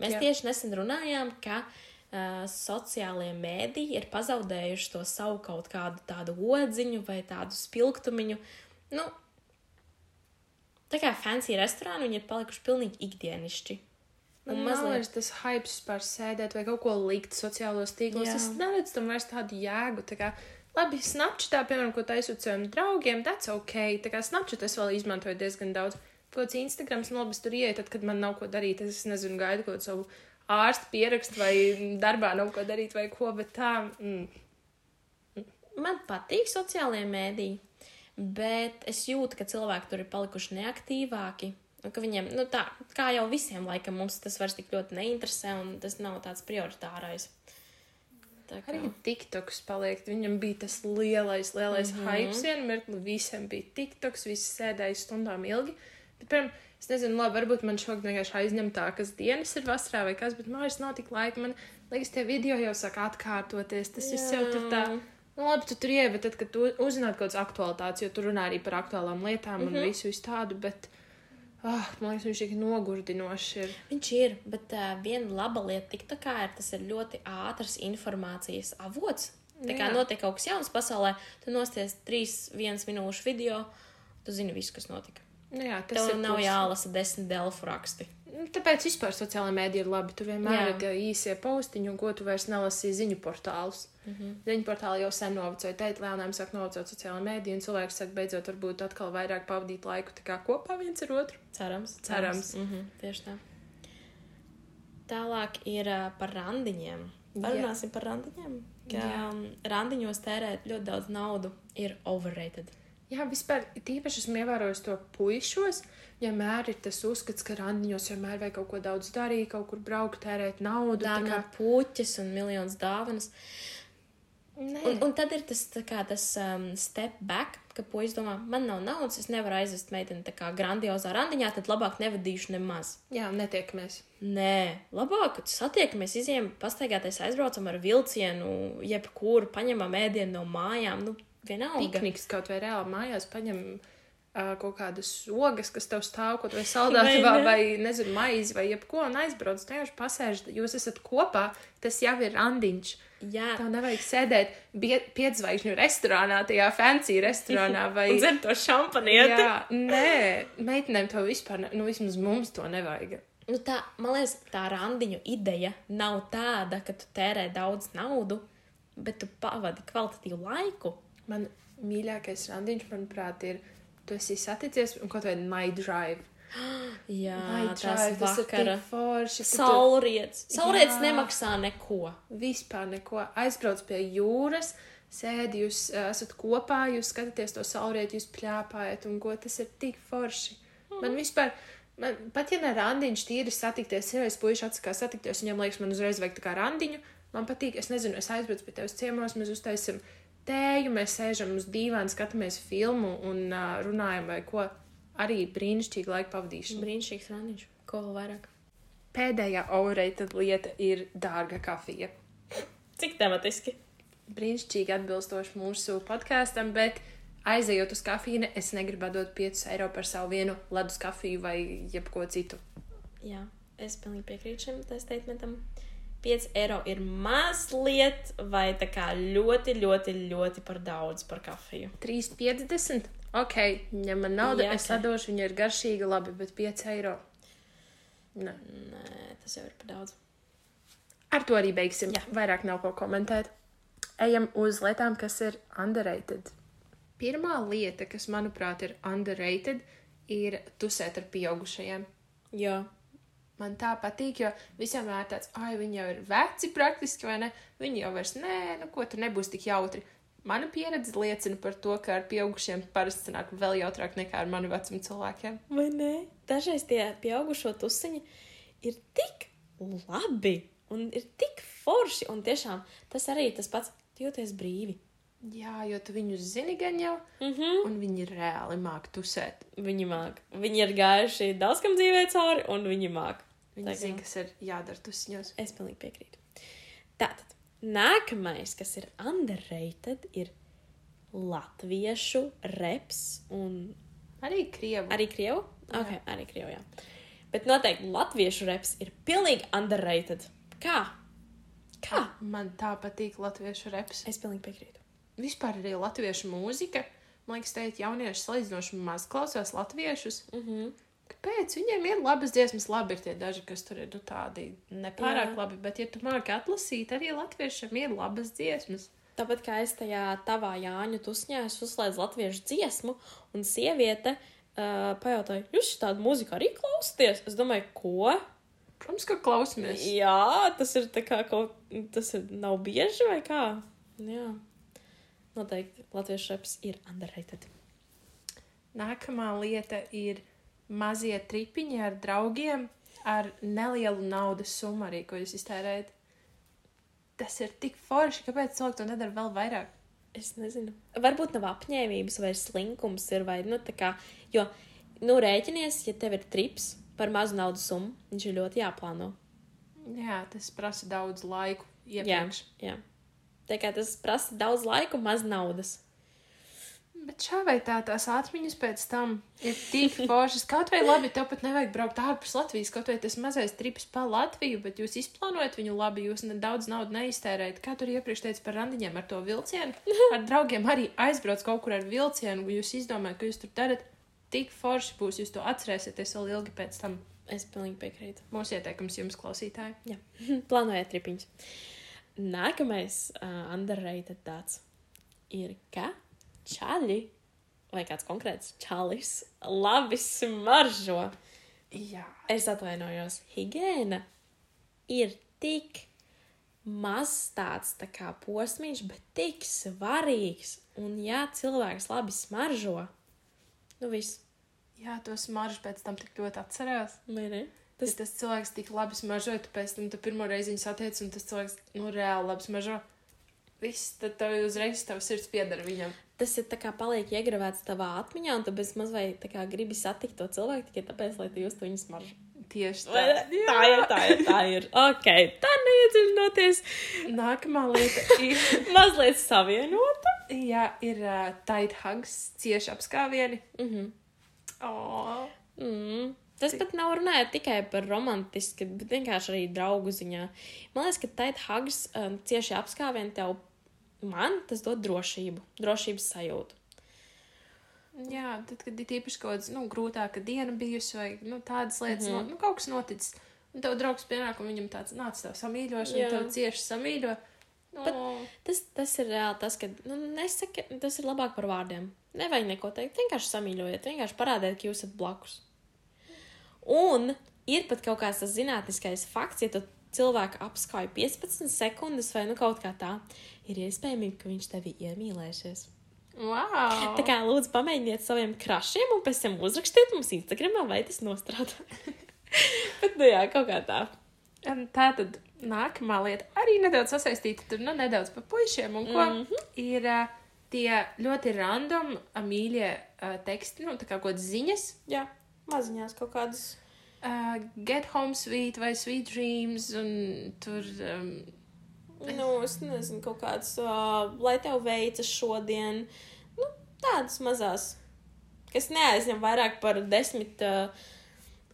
[SPEAKER 3] Mēs.
[SPEAKER 2] Jā.
[SPEAKER 3] tieši nesen runājām, ka uh, sociālajie mēdīji ir pazaudējuši to savu kaut kādu tādu odziņu vai tādu spilgtumiņu. Nu, tā kā fancy restorāni, viņi ir palikuši pilnīgi ikdienišķi.
[SPEAKER 2] Un mazliet
[SPEAKER 3] mazliet
[SPEAKER 2] tas hype par sēdēt vai kaut ko likt sociālos tīklos.
[SPEAKER 3] Jā.
[SPEAKER 2] Es neredzu tam vairs tādu jēgu. Tā kā, labi, snapchatā, piemēram, ko taisot saviem draugiem, that's ok. Tā kā snapchat es vēl izmantoju diezgan daudz. Kaut kāds Instagrams, nu labi, tur ieeju, tad, kad man nav ko darīt. Es nezinu, gaidu kaut savu ārstu pierakstu vai darbā nav ko darīt vai ko, bet tā. Mm.
[SPEAKER 3] Man patīk sociālajie mēdīji, bet es jūtu, ka cilvēki tur ir palikuši neaktīvāki. Un ka viņiem, nu tā, kā jau visiem laikam, mums tas vairs tik ļoti neinteresē, un tas nav tāds prioritārais. Tā kā,
[SPEAKER 2] Arī TikToks paliek. Viņam bija tas lielais, lielais mm
[SPEAKER 3] Mhm.
[SPEAKER 2] -hmm. hype. Vienu mirkli visiem bija TikToks, visi sēdēja stundām ilgi. Bet, piemēram, es nezinu, labi, varbūt man šogad vienkārši aizņemtākas dienas ir vasarā vai kas, bet man vairs nav tik laika. Man liekas, tie video jau sāk atkārtoties. Tas viss jau tur tā. Nu, labi, tu tur ieej, bet tad, kad tu uzzinātu kaut kādas aktualitātes, jo tur runā arī par aktuālām lietām mm -hmm. un visu, visu tādu, bet, ah, man liekas, viņš tik nogurdinošs ir.
[SPEAKER 3] Viņš ir, bet uh, viena laba lieta TikTokā ir, tas ir ļoti ātrs informācijas avots. Tā kā
[SPEAKER 2] Jā.
[SPEAKER 3] notiek kaut kas jauns pasaulē, tu nosties trīs vienas minūšu video, tu zini visu, kas notika.
[SPEAKER 2] Nu, jā, tas
[SPEAKER 3] Tev
[SPEAKER 2] ir
[SPEAKER 3] nav
[SPEAKER 2] plus.
[SPEAKER 3] jālasa desmit delfu raksti.
[SPEAKER 2] Nu, Tāpēc vispār sociālajā mēdī ir labi. Tur vienmēr
[SPEAKER 3] Jā.
[SPEAKER 2] ir īsie postiņi, un ko tu vairs nelasi ziņu portālus. Mm. -hmm. Ziņu portāli jau sen novecoja. Teikt, lēnām sāk novecot sociālajā mēdī, un cilvēks sāk beidzot varbūt atkal vairāk pavadīt laiku kopā viens ar otru.
[SPEAKER 3] Cerams.
[SPEAKER 2] Cerams.
[SPEAKER 3] Mm -hmm, tieši tā. Tālāk ir uh, par randiņiem. Parunāsim par randiņiem. Ka
[SPEAKER 2] Jā.
[SPEAKER 3] randiņos tērēt ļoti daudz naudu ir overrated.
[SPEAKER 2] Jā, vispār tīpaši esmu ievērojis to puišos. Vienmēr ir tas uzskats, ka randiņos vienmēr vajag kaut ko daudz darīt, kaut kur braukt, tērēt naudu. tā
[SPEAKER 3] Dāvināt
[SPEAKER 2] kā-
[SPEAKER 3] puķis un miljonus dāvanas.
[SPEAKER 2] Nē.
[SPEAKER 3] Un, un tad ir tas, kā, tas um, step back, ka puisis domā, man nav naudas, es nevaru aizvest meiteni tā kā grandiozā randiņā, tad labāk nevadīšu nemaz.
[SPEAKER 2] Jā, netiekamies.
[SPEAKER 3] Nē, labāk satiekamies, izējām, pastaigāties, aizbraucam ar vilcienu, jebkur, paņemam ēdienu no mājām. Nu, vienalga.
[SPEAKER 2] Pikniks kaut vai reāli mājās paņem uh, kaut kādas ogas, kas tev stāv kaut vai
[SPEAKER 3] Vai
[SPEAKER 2] saldētavā,
[SPEAKER 3] ne?
[SPEAKER 2] vai, vai nezinu, maizi vai jebko, un aizbrauc, vienkārši pasēž, jūs esat kopā, tas jau ir randiņš.
[SPEAKER 3] Jā,
[SPEAKER 2] Tev nevajag sēdēt piedzvaigžņu restorānā, tajā fancy restorānā *laughs* vai.
[SPEAKER 3] un dzer to šampanieti.
[SPEAKER 2] Jā, nē, meitenēm to vispār, ne, nu vismaz mums to nevajag.
[SPEAKER 3] Nu, tā, man liekas, tā randiņu ideja nav tāda, ka tu tērē daudz naudu, bet tu pavadi kvalitatīvu laiku.
[SPEAKER 2] Man mīļākais randiņš, manuprāt, ir, tu esi saticies un kaut vai night drive. *gasps*
[SPEAKER 3] Jā, tas
[SPEAKER 2] drive, tas ir
[SPEAKER 3] vakara.
[SPEAKER 2] tik forši.
[SPEAKER 3] Saulrietis
[SPEAKER 2] Jā.
[SPEAKER 3] nemaksā neko.
[SPEAKER 2] vispār neko. Aizbrauc pie jūras, sēdi, jūs uh, esat kopā, jūs skatāties to saulrietu, jūs pļāpājat, un ko tas ir tik forši. Man vispār, man, pat ja ne randiņš tīri satikties, ir es puiši atsakās satikties, viņam liekas, man uzreiz vajag tā kā randiņu. Man patīk, es nezinu, es aizbraucu pie tevis ciemos, mēs uztaisim tēju, mēs sēžam uz dīvāna, skatāmies filmu un uh, runājam vai ko. Arī brīnišķīgi laika pavadīšana.
[SPEAKER 3] Brīnišķīgs randiņš. Ko vēl vairāk?
[SPEAKER 2] Pēdējā overrated lieta ir dārga kafija.
[SPEAKER 3] Cik tematiski?
[SPEAKER 2] brīnišķīgi atbilstoši mūsu podkāstam, bet aizejot uz kafīnu, es negribu dot 5 eiro par savu vienu ledus kafiju vai jebko citu.
[SPEAKER 3] Jā, es pilnīgi piekrītu šim te statementam. 5 eiro ir mazliet vai tā kā ļoti, ļoti, ļoti par daudz par kafiju.
[SPEAKER 2] 3,50. Ok, ja man nauda,
[SPEAKER 3] Jā,
[SPEAKER 2] es atdošu, viņa ir garšīga, labi, bet 5 eiro. Nē.
[SPEAKER 3] Nē, tas jau ir par daudz.
[SPEAKER 2] Ar to arī beigsim.
[SPEAKER 3] Jā.
[SPEAKER 2] Vairāk nav ko komentēt. Ejam uz lietām, kas ir underrated. Pirmā lieta, kas manuprāt ir underrated, ir tusēt ar pieaugušajiem.
[SPEAKER 3] Jā,
[SPEAKER 2] Man tā patīk, jo visiem ir tāds, ah, viņi jau ir veci praktiski, vai ne? Viņi jau vairs, nē, nu ko tur nebūs tik jautri. Mana pieredze liecina par to, ka ar pieaugušiem parasti sanāk vēl jautrāk nekā ar manu vecumu cilvēkiem.
[SPEAKER 3] vai ne? Dažreiz tie pieaugušo tusiņi ir tik labi un ir tik forši. Un tiešām tas arī tas pats, jūties brīvi.
[SPEAKER 2] Jā, jo tu viņus zini gan jau,
[SPEAKER 3] Mm -hmm.
[SPEAKER 2] un viņi reāli māk tusēt.
[SPEAKER 3] Viņi māk. Viņi ir gājuši daudz kam dzīvē cauri, un viņi māk.
[SPEAKER 2] Viņi
[SPEAKER 3] kā-
[SPEAKER 2] zina, kas ir jādara tusiņos.
[SPEAKER 3] Es pilnīgi piekrītu. Tātad, nākamais, kas ir underrated, ir latviešu reps un
[SPEAKER 2] Arī krievu.
[SPEAKER 3] arī krievu. Okay, arī krievu, jā. Bet noteikti latviešu reps ir pilnīgi underrated. Kā? Kā?
[SPEAKER 2] Man tā patīk latviešu reps.
[SPEAKER 3] Es pilnīgi piekrītu.
[SPEAKER 2] Vispār arī latviešu mūzika. Man liekas, teikt, jaunieši salīdzinoši maz klausās latviešus.
[SPEAKER 3] Mm -hmm.
[SPEAKER 2] Kāpēc? Viņiem ir labas dziesmas, labi ir tie daži, kas tur ir nu, tādi nepārāk
[SPEAKER 3] Jā.
[SPEAKER 2] labi, bet, ja tu māki atlasīt, arī latviešiem ir labas dziesmas.
[SPEAKER 3] Tāpat kā es tajā tavā Jāņu tusņā, uzslēdzu latviešu dziesmu, un sieviete uh, pajautāja, jūs tādu mūziku arī klausāties? Es domāju, ko?
[SPEAKER 2] Protams, ka klausamies.
[SPEAKER 3] Jā, tas ir tā kā kaut tas ir, nav bieži vai kā. Jā, noteikti latviešu reps ir underrated.
[SPEAKER 2] Nākamā lieta ir mazie tripiņi ar draugiem ar nelielu naudas summu arī, ko jūs iztērējat. Tas ir tik forši, kāpēc cilvēki to nedara vēl vairāk.
[SPEAKER 3] Es nezinu. Varbūt nav apņēmības vai slinkums ir, vai, nu, tā kā, jo, nu, rēķinies, ja tev ir trips par mazu naudas summu, viņš ir ļoti jāplāno.
[SPEAKER 2] Jā, tas prasa daudz laiku
[SPEAKER 3] Jā,
[SPEAKER 2] iepriekš.
[SPEAKER 3] jā. Tā kā tas prasa daudz laika un maz naudas.
[SPEAKER 2] Šā vai tā tās atmiņas pēc tam ir tik foršas. Kaut vai labi, tev pat nevajag braukt ārpus Latvijas, kaut vai tas mazais trips pa Latviju, bet jūs izplānojat viņu labi, jūs ne daudz naudas neiztērējat. Kā tur iepriekš teica par randiņiem ar to vilcienu? Ar draugiem arī aizbrauc kaut kur ar vilcienu, jūs izdomājat, ka jūs tur darat. Tik forši būs, jūs to atcerēsieties vēl ilgi pēc tam.
[SPEAKER 3] Es pilnīgi piekrītu.
[SPEAKER 2] Mūsu ieteikums jums, klausītāji.
[SPEAKER 3] Jā, *laughs* plānojiet tripiņus. Nākamais uh, underrated tāds ir, ka čaļi vai kāds konkrēts čalis labi smaržo.
[SPEAKER 2] Jā,
[SPEAKER 3] Es atvainojos, higiēna ir tik maz tāds tā kā posms, bet tik svarīgs. Un, ja cilvēks labi smaržo, nu viss,
[SPEAKER 2] jā to smaržu pēc tam tik ļoti atcerās.
[SPEAKER 3] ne?
[SPEAKER 2] Tas, ja tas cilvēks tik labi smaržoja, tu pēc tam tu pirmo reizi viņu satiec, un tas cilvēks, nu, reāli labi smaržo. Viss, tad tev uzreiz tavs sirds piedara viņam.
[SPEAKER 3] Tas ir tā kā paliek iegravēts tavā atmiņā, un tu bez mazliet tā kā gribi satikt to cilvēku tikai tāpēc, lai tu justu viņas maržu.
[SPEAKER 2] Tieši
[SPEAKER 3] Tā
[SPEAKER 2] tā.
[SPEAKER 3] ir, tā ir, tā ir. *laughs* Ok, tā neiedziļinoties.
[SPEAKER 2] Nākamā lieta *laughs* ir,
[SPEAKER 3] Mazliet savienota.
[SPEAKER 2] jā, ir uh, tight hugs, cieši apskāvieni.
[SPEAKER 3] Mm -hmm.
[SPEAKER 2] Oh.
[SPEAKER 3] Tas pat nav runājot tikai par romantisku, bet vienkārši arī draugu ziņā. Man liekas, ka tight hugs um, cieši apskāvieni tev, man tas dod drošību, drošības sajūtu.
[SPEAKER 2] Jā, tad, kad ir īpaši kaut kāda nu, grūtāka diena bijusi, vai nu, tādas lietas, mm. -hmm. no, nu, kaut kas noticis. Un tev draugs pienāk, un viņam tāds nāc, tev samīļošana,
[SPEAKER 3] Jā.
[SPEAKER 2] un tev cieši samīļo.
[SPEAKER 3] Bet-
[SPEAKER 2] Oh.
[SPEAKER 3] Tas, tas ir reāli tas, ka nu, nesaka, tas ir labāk par vārdiem. Nevajag neko teikt. Vienkārši samīļojiet, vienkārši parādiet, ka jūs esat blakus. Un ir pat kaut kāds zinātniskais fakts, ja tu cilvēku apskauj 15 sekundes vai nu kaut kā tā, ir iespējams, ka viņš tevi iemīlēsies.
[SPEAKER 2] Wow!
[SPEAKER 3] Tā kā lūdzu pamēģiniet saviem krašiem un pēc tam uzrakstiet mums Instagramā, vai tas nostrādā. *laughs* Bet, nu jā, kaut kā tā.
[SPEAKER 2] Un Tā tad nākamā lieta arī nedaudz sasaistīta tur, nu, nedaudz par puišiem, un ko mm. -hmm. ir uh, tie ļoti random mīļie uh, teksti, nu, tā kā kaut kādas ziņas.
[SPEAKER 3] Jā, maziņās kaut kādas.
[SPEAKER 2] Uh, get home sweet vai sweet dreams, un tur um,
[SPEAKER 3] Nu, es nezinu, kaut kāds, uh, lai tev veicas šodien. Nu, tādas mazas, kas neaizņem vairāk par desmit uh,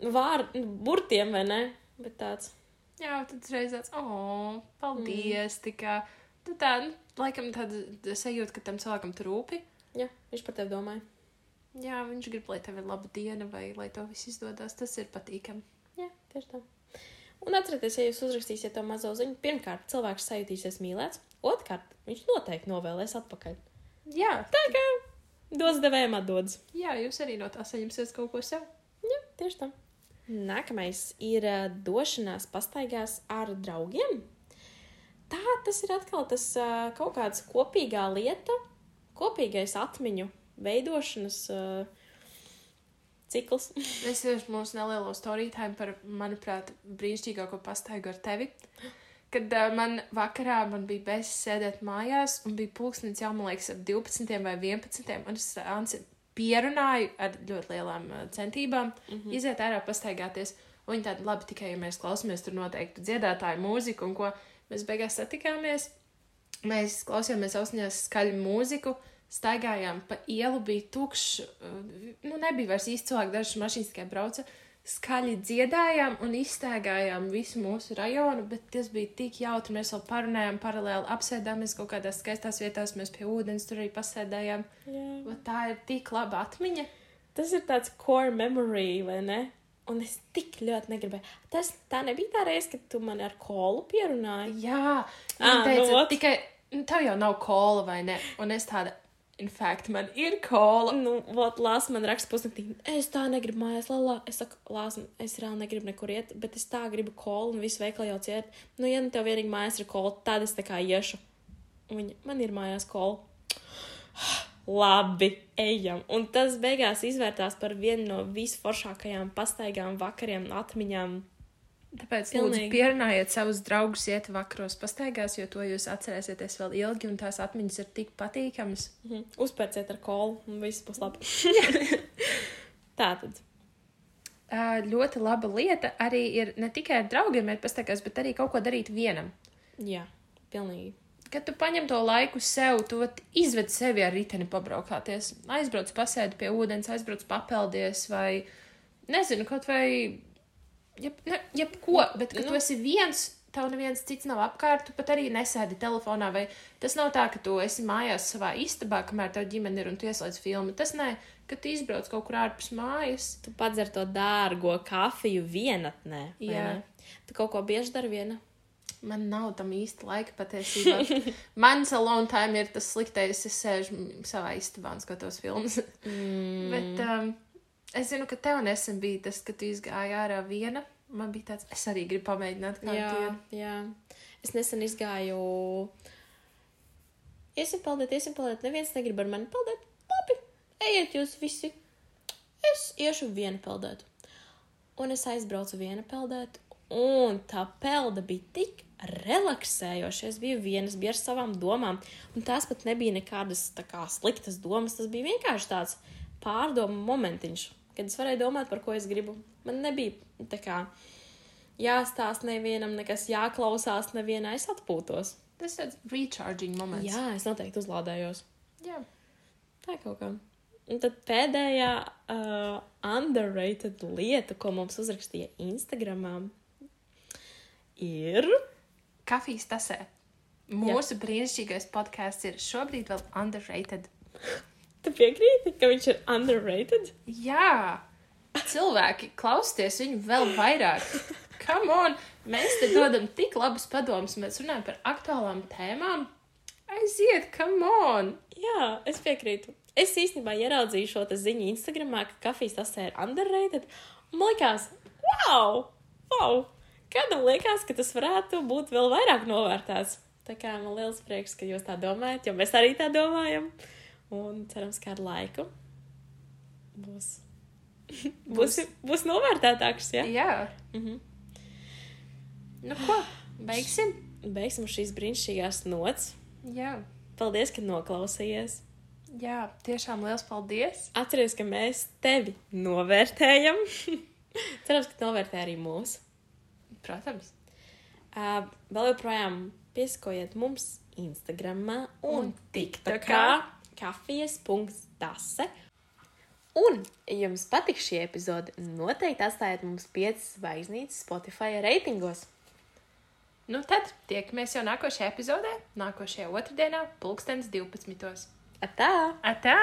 [SPEAKER 3] vārdu burtiem, vai ne? Bet tāds.
[SPEAKER 2] Jā, tad reiz tāds, oh, paldies, mm. tikā. Tu tā, nu, laikam tāda sajūta, ka tam cilvēkam tur rūpi.
[SPEAKER 3] Jā, viņš par tevi domāja.
[SPEAKER 2] Jā, viņš grib, lai tev ir laba diena, vai lai to viss izdodas. Tas ir patīkami.
[SPEAKER 3] Jā, tieši tā. Un atcerieties, ja jūs uzrakstīsiet to mazo ziņu, pirmkārt, cilvēks sajutīsies mīlēts, otrkārt, viņš noteikti novēlēs atpakaļ.
[SPEAKER 2] Jā,
[SPEAKER 3] Tā kā dos devējiem atdodas.
[SPEAKER 2] jā, jūs arī no tā saņemsiet kaut ko sev.
[SPEAKER 3] Jā, tieši tā. Nākamais ir uh, došanās pastaigās ar draugiem. Tā tas ir atkal tas uh, kaut kāds kopīgā lieta, kopīgais atmiņu veidošanas uh, cikls. *laughs*
[SPEAKER 2] Es tieši mūsu nelielo time par, manuprāt, brīnišķīgāko pastaigu ar tevi. Kad uh, man vakarā man bija bez sēdēt mājās, un bija pulkstenis jau, man liekas, ap 12 vai 11. Un es Anci pierunāju ar ļoti lielām uh, centībām mm -hmm. iziet ārā pastaigāties. Un viņi tādi labi tikai, ja mēs klausāmies tur noteiktu dziedātāju mūziku, un ko mēs beigās satikāmies. Mēs klausījāmies ausņās skaļu mūziku, staigājām pa ielu, bija tukšs, uh, nu nebija vairs īsti cilvēki, dažas mašīnas tikai brauca. Skaļi dziedājām un izstaigājām visu mūsu rajonu, bet tas bija tik jautri. Mēs vēl parunājām, paralēli apsēdāmies kaut kādās skaistās vietās, mēs pie ūdens tur arī pasēdējām.
[SPEAKER 3] Jā.
[SPEAKER 2] Tā ir tik laba atmiņa.
[SPEAKER 3] Tas ir tāds core memory, vai ne? Un es tik ļoti negribēju. Tas tā nebija tā reize, kad tu man ar kolu pierunāji.
[SPEAKER 2] Jā, viņa
[SPEAKER 3] nu
[SPEAKER 2] teica,
[SPEAKER 3] vot.
[SPEAKER 2] tikai nu, tev jau nav kola vai ne? Un es tāda, fact, man ir kola.
[SPEAKER 3] Nu, vot, Lāsa man raksta pusnaktī, es tā negribu mājās, lala. Es saku, Lāsa, es reāli negribu nekur iet, bet es tā gribu kolu un visu veikalu jau ciet. Nu, ja nu tev vienīgi mājās ir kola, tad es tā kā iešu. Viņa, man ir mājās kola. *sighs* Labi, ejam. Un tas beigās izvērtās par vienu no visforšākajām pastaigām, vakariem, atmiņām.
[SPEAKER 2] Tāpēc,
[SPEAKER 3] Pilnīgi.
[SPEAKER 2] lūdzu, pierunājiet savus draugus, iet vakaros pastaigās, jo to jūs atcerēsieties vēl ilgi, un tās atmiņas ir tik patīkamas.
[SPEAKER 3] Mhm. Uzpērciet ar kolu, un viss būs labi. *laughs* tā tad.
[SPEAKER 2] Uh, ļoti laba lieta arī ir ne tikai ar draugiem iet pastaigās, bet arī kaut ko darīt vienam.
[SPEAKER 3] Jā, pilnīgi.
[SPEAKER 2] Kad tu paņem to laiku sev, tu izved sevi ar riteni pabraukāties. Aizbrauc pasēdi pie ūdens, aizbrauc papeldies vai, nezinu, kaut vai, jeb, ne, jebko, bet kad
[SPEAKER 3] Nu.
[SPEAKER 2] tu esi viens, tev neviens cits nav apkārt, tu pat arī nesēdi telefonā, vai tas nav tā, ka tu esi mājās savā istabā, kamēr tev ģimene ir un tu ieslēdz filmu. Tas nē, kad tu izbrauc kaut kur ārpus mājas.
[SPEAKER 3] Tu padzer to dārgo kafiju vienatnē.
[SPEAKER 2] Jā.
[SPEAKER 3] ne? Tu kaut ko bieži dari viena.
[SPEAKER 2] Man nav tam īsti laika patiesībā. *laughs* Mans alone time ir tas sliktais, es sēžu savā istabā un skatos filmas.
[SPEAKER 3] Mm.
[SPEAKER 2] Bet um, es zinu, ka tev nesen bija tas, ka tu izgāji ārā viena. Man bija tāds, es arī gribu pamēģināt kādu
[SPEAKER 3] Jā,
[SPEAKER 2] dienu.
[SPEAKER 3] jā. Es nesen izgāju. Iesim peldēt, iesim peldēt. Neviens negrib ar mani peldēt. Labi, ejiet jūs visi. Es iešu viena peldēt. Un es aizbraucu viena peldēt. Un tā pelda bija tik relaksējoši. Es biju viena, es biju ar savām domām, un tās pat nebija nekādas kā sliktas domas. Tas bija vienkārši tāds pārdomu momentiņš, kad es varēju domāt, par ko es gribu. Man nebija tā kā jāstāsta nevienam, nekas jāklausās nevienai, es atpūtos.
[SPEAKER 2] Tas ir recharging moments.
[SPEAKER 3] Jā, es noteikti uzlādējos.
[SPEAKER 2] Jā.
[SPEAKER 3] Tā kaut kā. Un tad pēdējā uh, underrated lieta, ko mums uzrakstīja Instagramā, ir.
[SPEAKER 2] Kafijas tasē. Mūsu brīnišķīgais podkāsts ir šobrīd vēl underrated.
[SPEAKER 3] Tu piekrīti, ka viņš ir underrated?
[SPEAKER 2] Jā, cilvēki, klausieties viņu vēl vairāk. Come on! Mēs te dodam tik labus padomus, mēs runājam par aktuālām tēmām. Aiziet, come on!
[SPEAKER 3] Jā, es piekrītu. Es īstenībā ieraudzīju šo ziņu Instagramā, ka kafijas tasē ir underrated. Un man liekas, wow! wow! Kādam liekas, ka tas varētu būt vēl vairāk novērtēts. Tā kā man liels prieks, ka jūs tā domājat, jo mēs arī tā domājam. Un cerams, ka ar laiku būs, *laughs* būs, būs novērtētāks. Ja?
[SPEAKER 2] Jā,
[SPEAKER 3] Mhm.
[SPEAKER 2] nu ko? Beigsim?
[SPEAKER 3] Beigsim šīs brīnišķīgās nots.
[SPEAKER 2] Jā.
[SPEAKER 3] Paldies, ka noklausījies.
[SPEAKER 2] Jā, tiešām liels paldies.
[SPEAKER 3] Atceries, ka mēs tevi novērtējam. *laughs* Cerams, ka novērtē arī mūsu.
[SPEAKER 2] Protams.
[SPEAKER 3] Uh, vēl joprojām piesakojiet mums Instagram un
[SPEAKER 2] Un
[SPEAKER 3] TikTokā kafijas.tase. Un, ja jums patīk šī epizode, noteikti atstājiet mums 5 zvaigznītes Spotify reitingos.
[SPEAKER 2] Nu tad tiekamies jau nākošajā epizodē, nākošajā otrdienā, pulkstenis 12.
[SPEAKER 3] Atā!
[SPEAKER 2] Atā!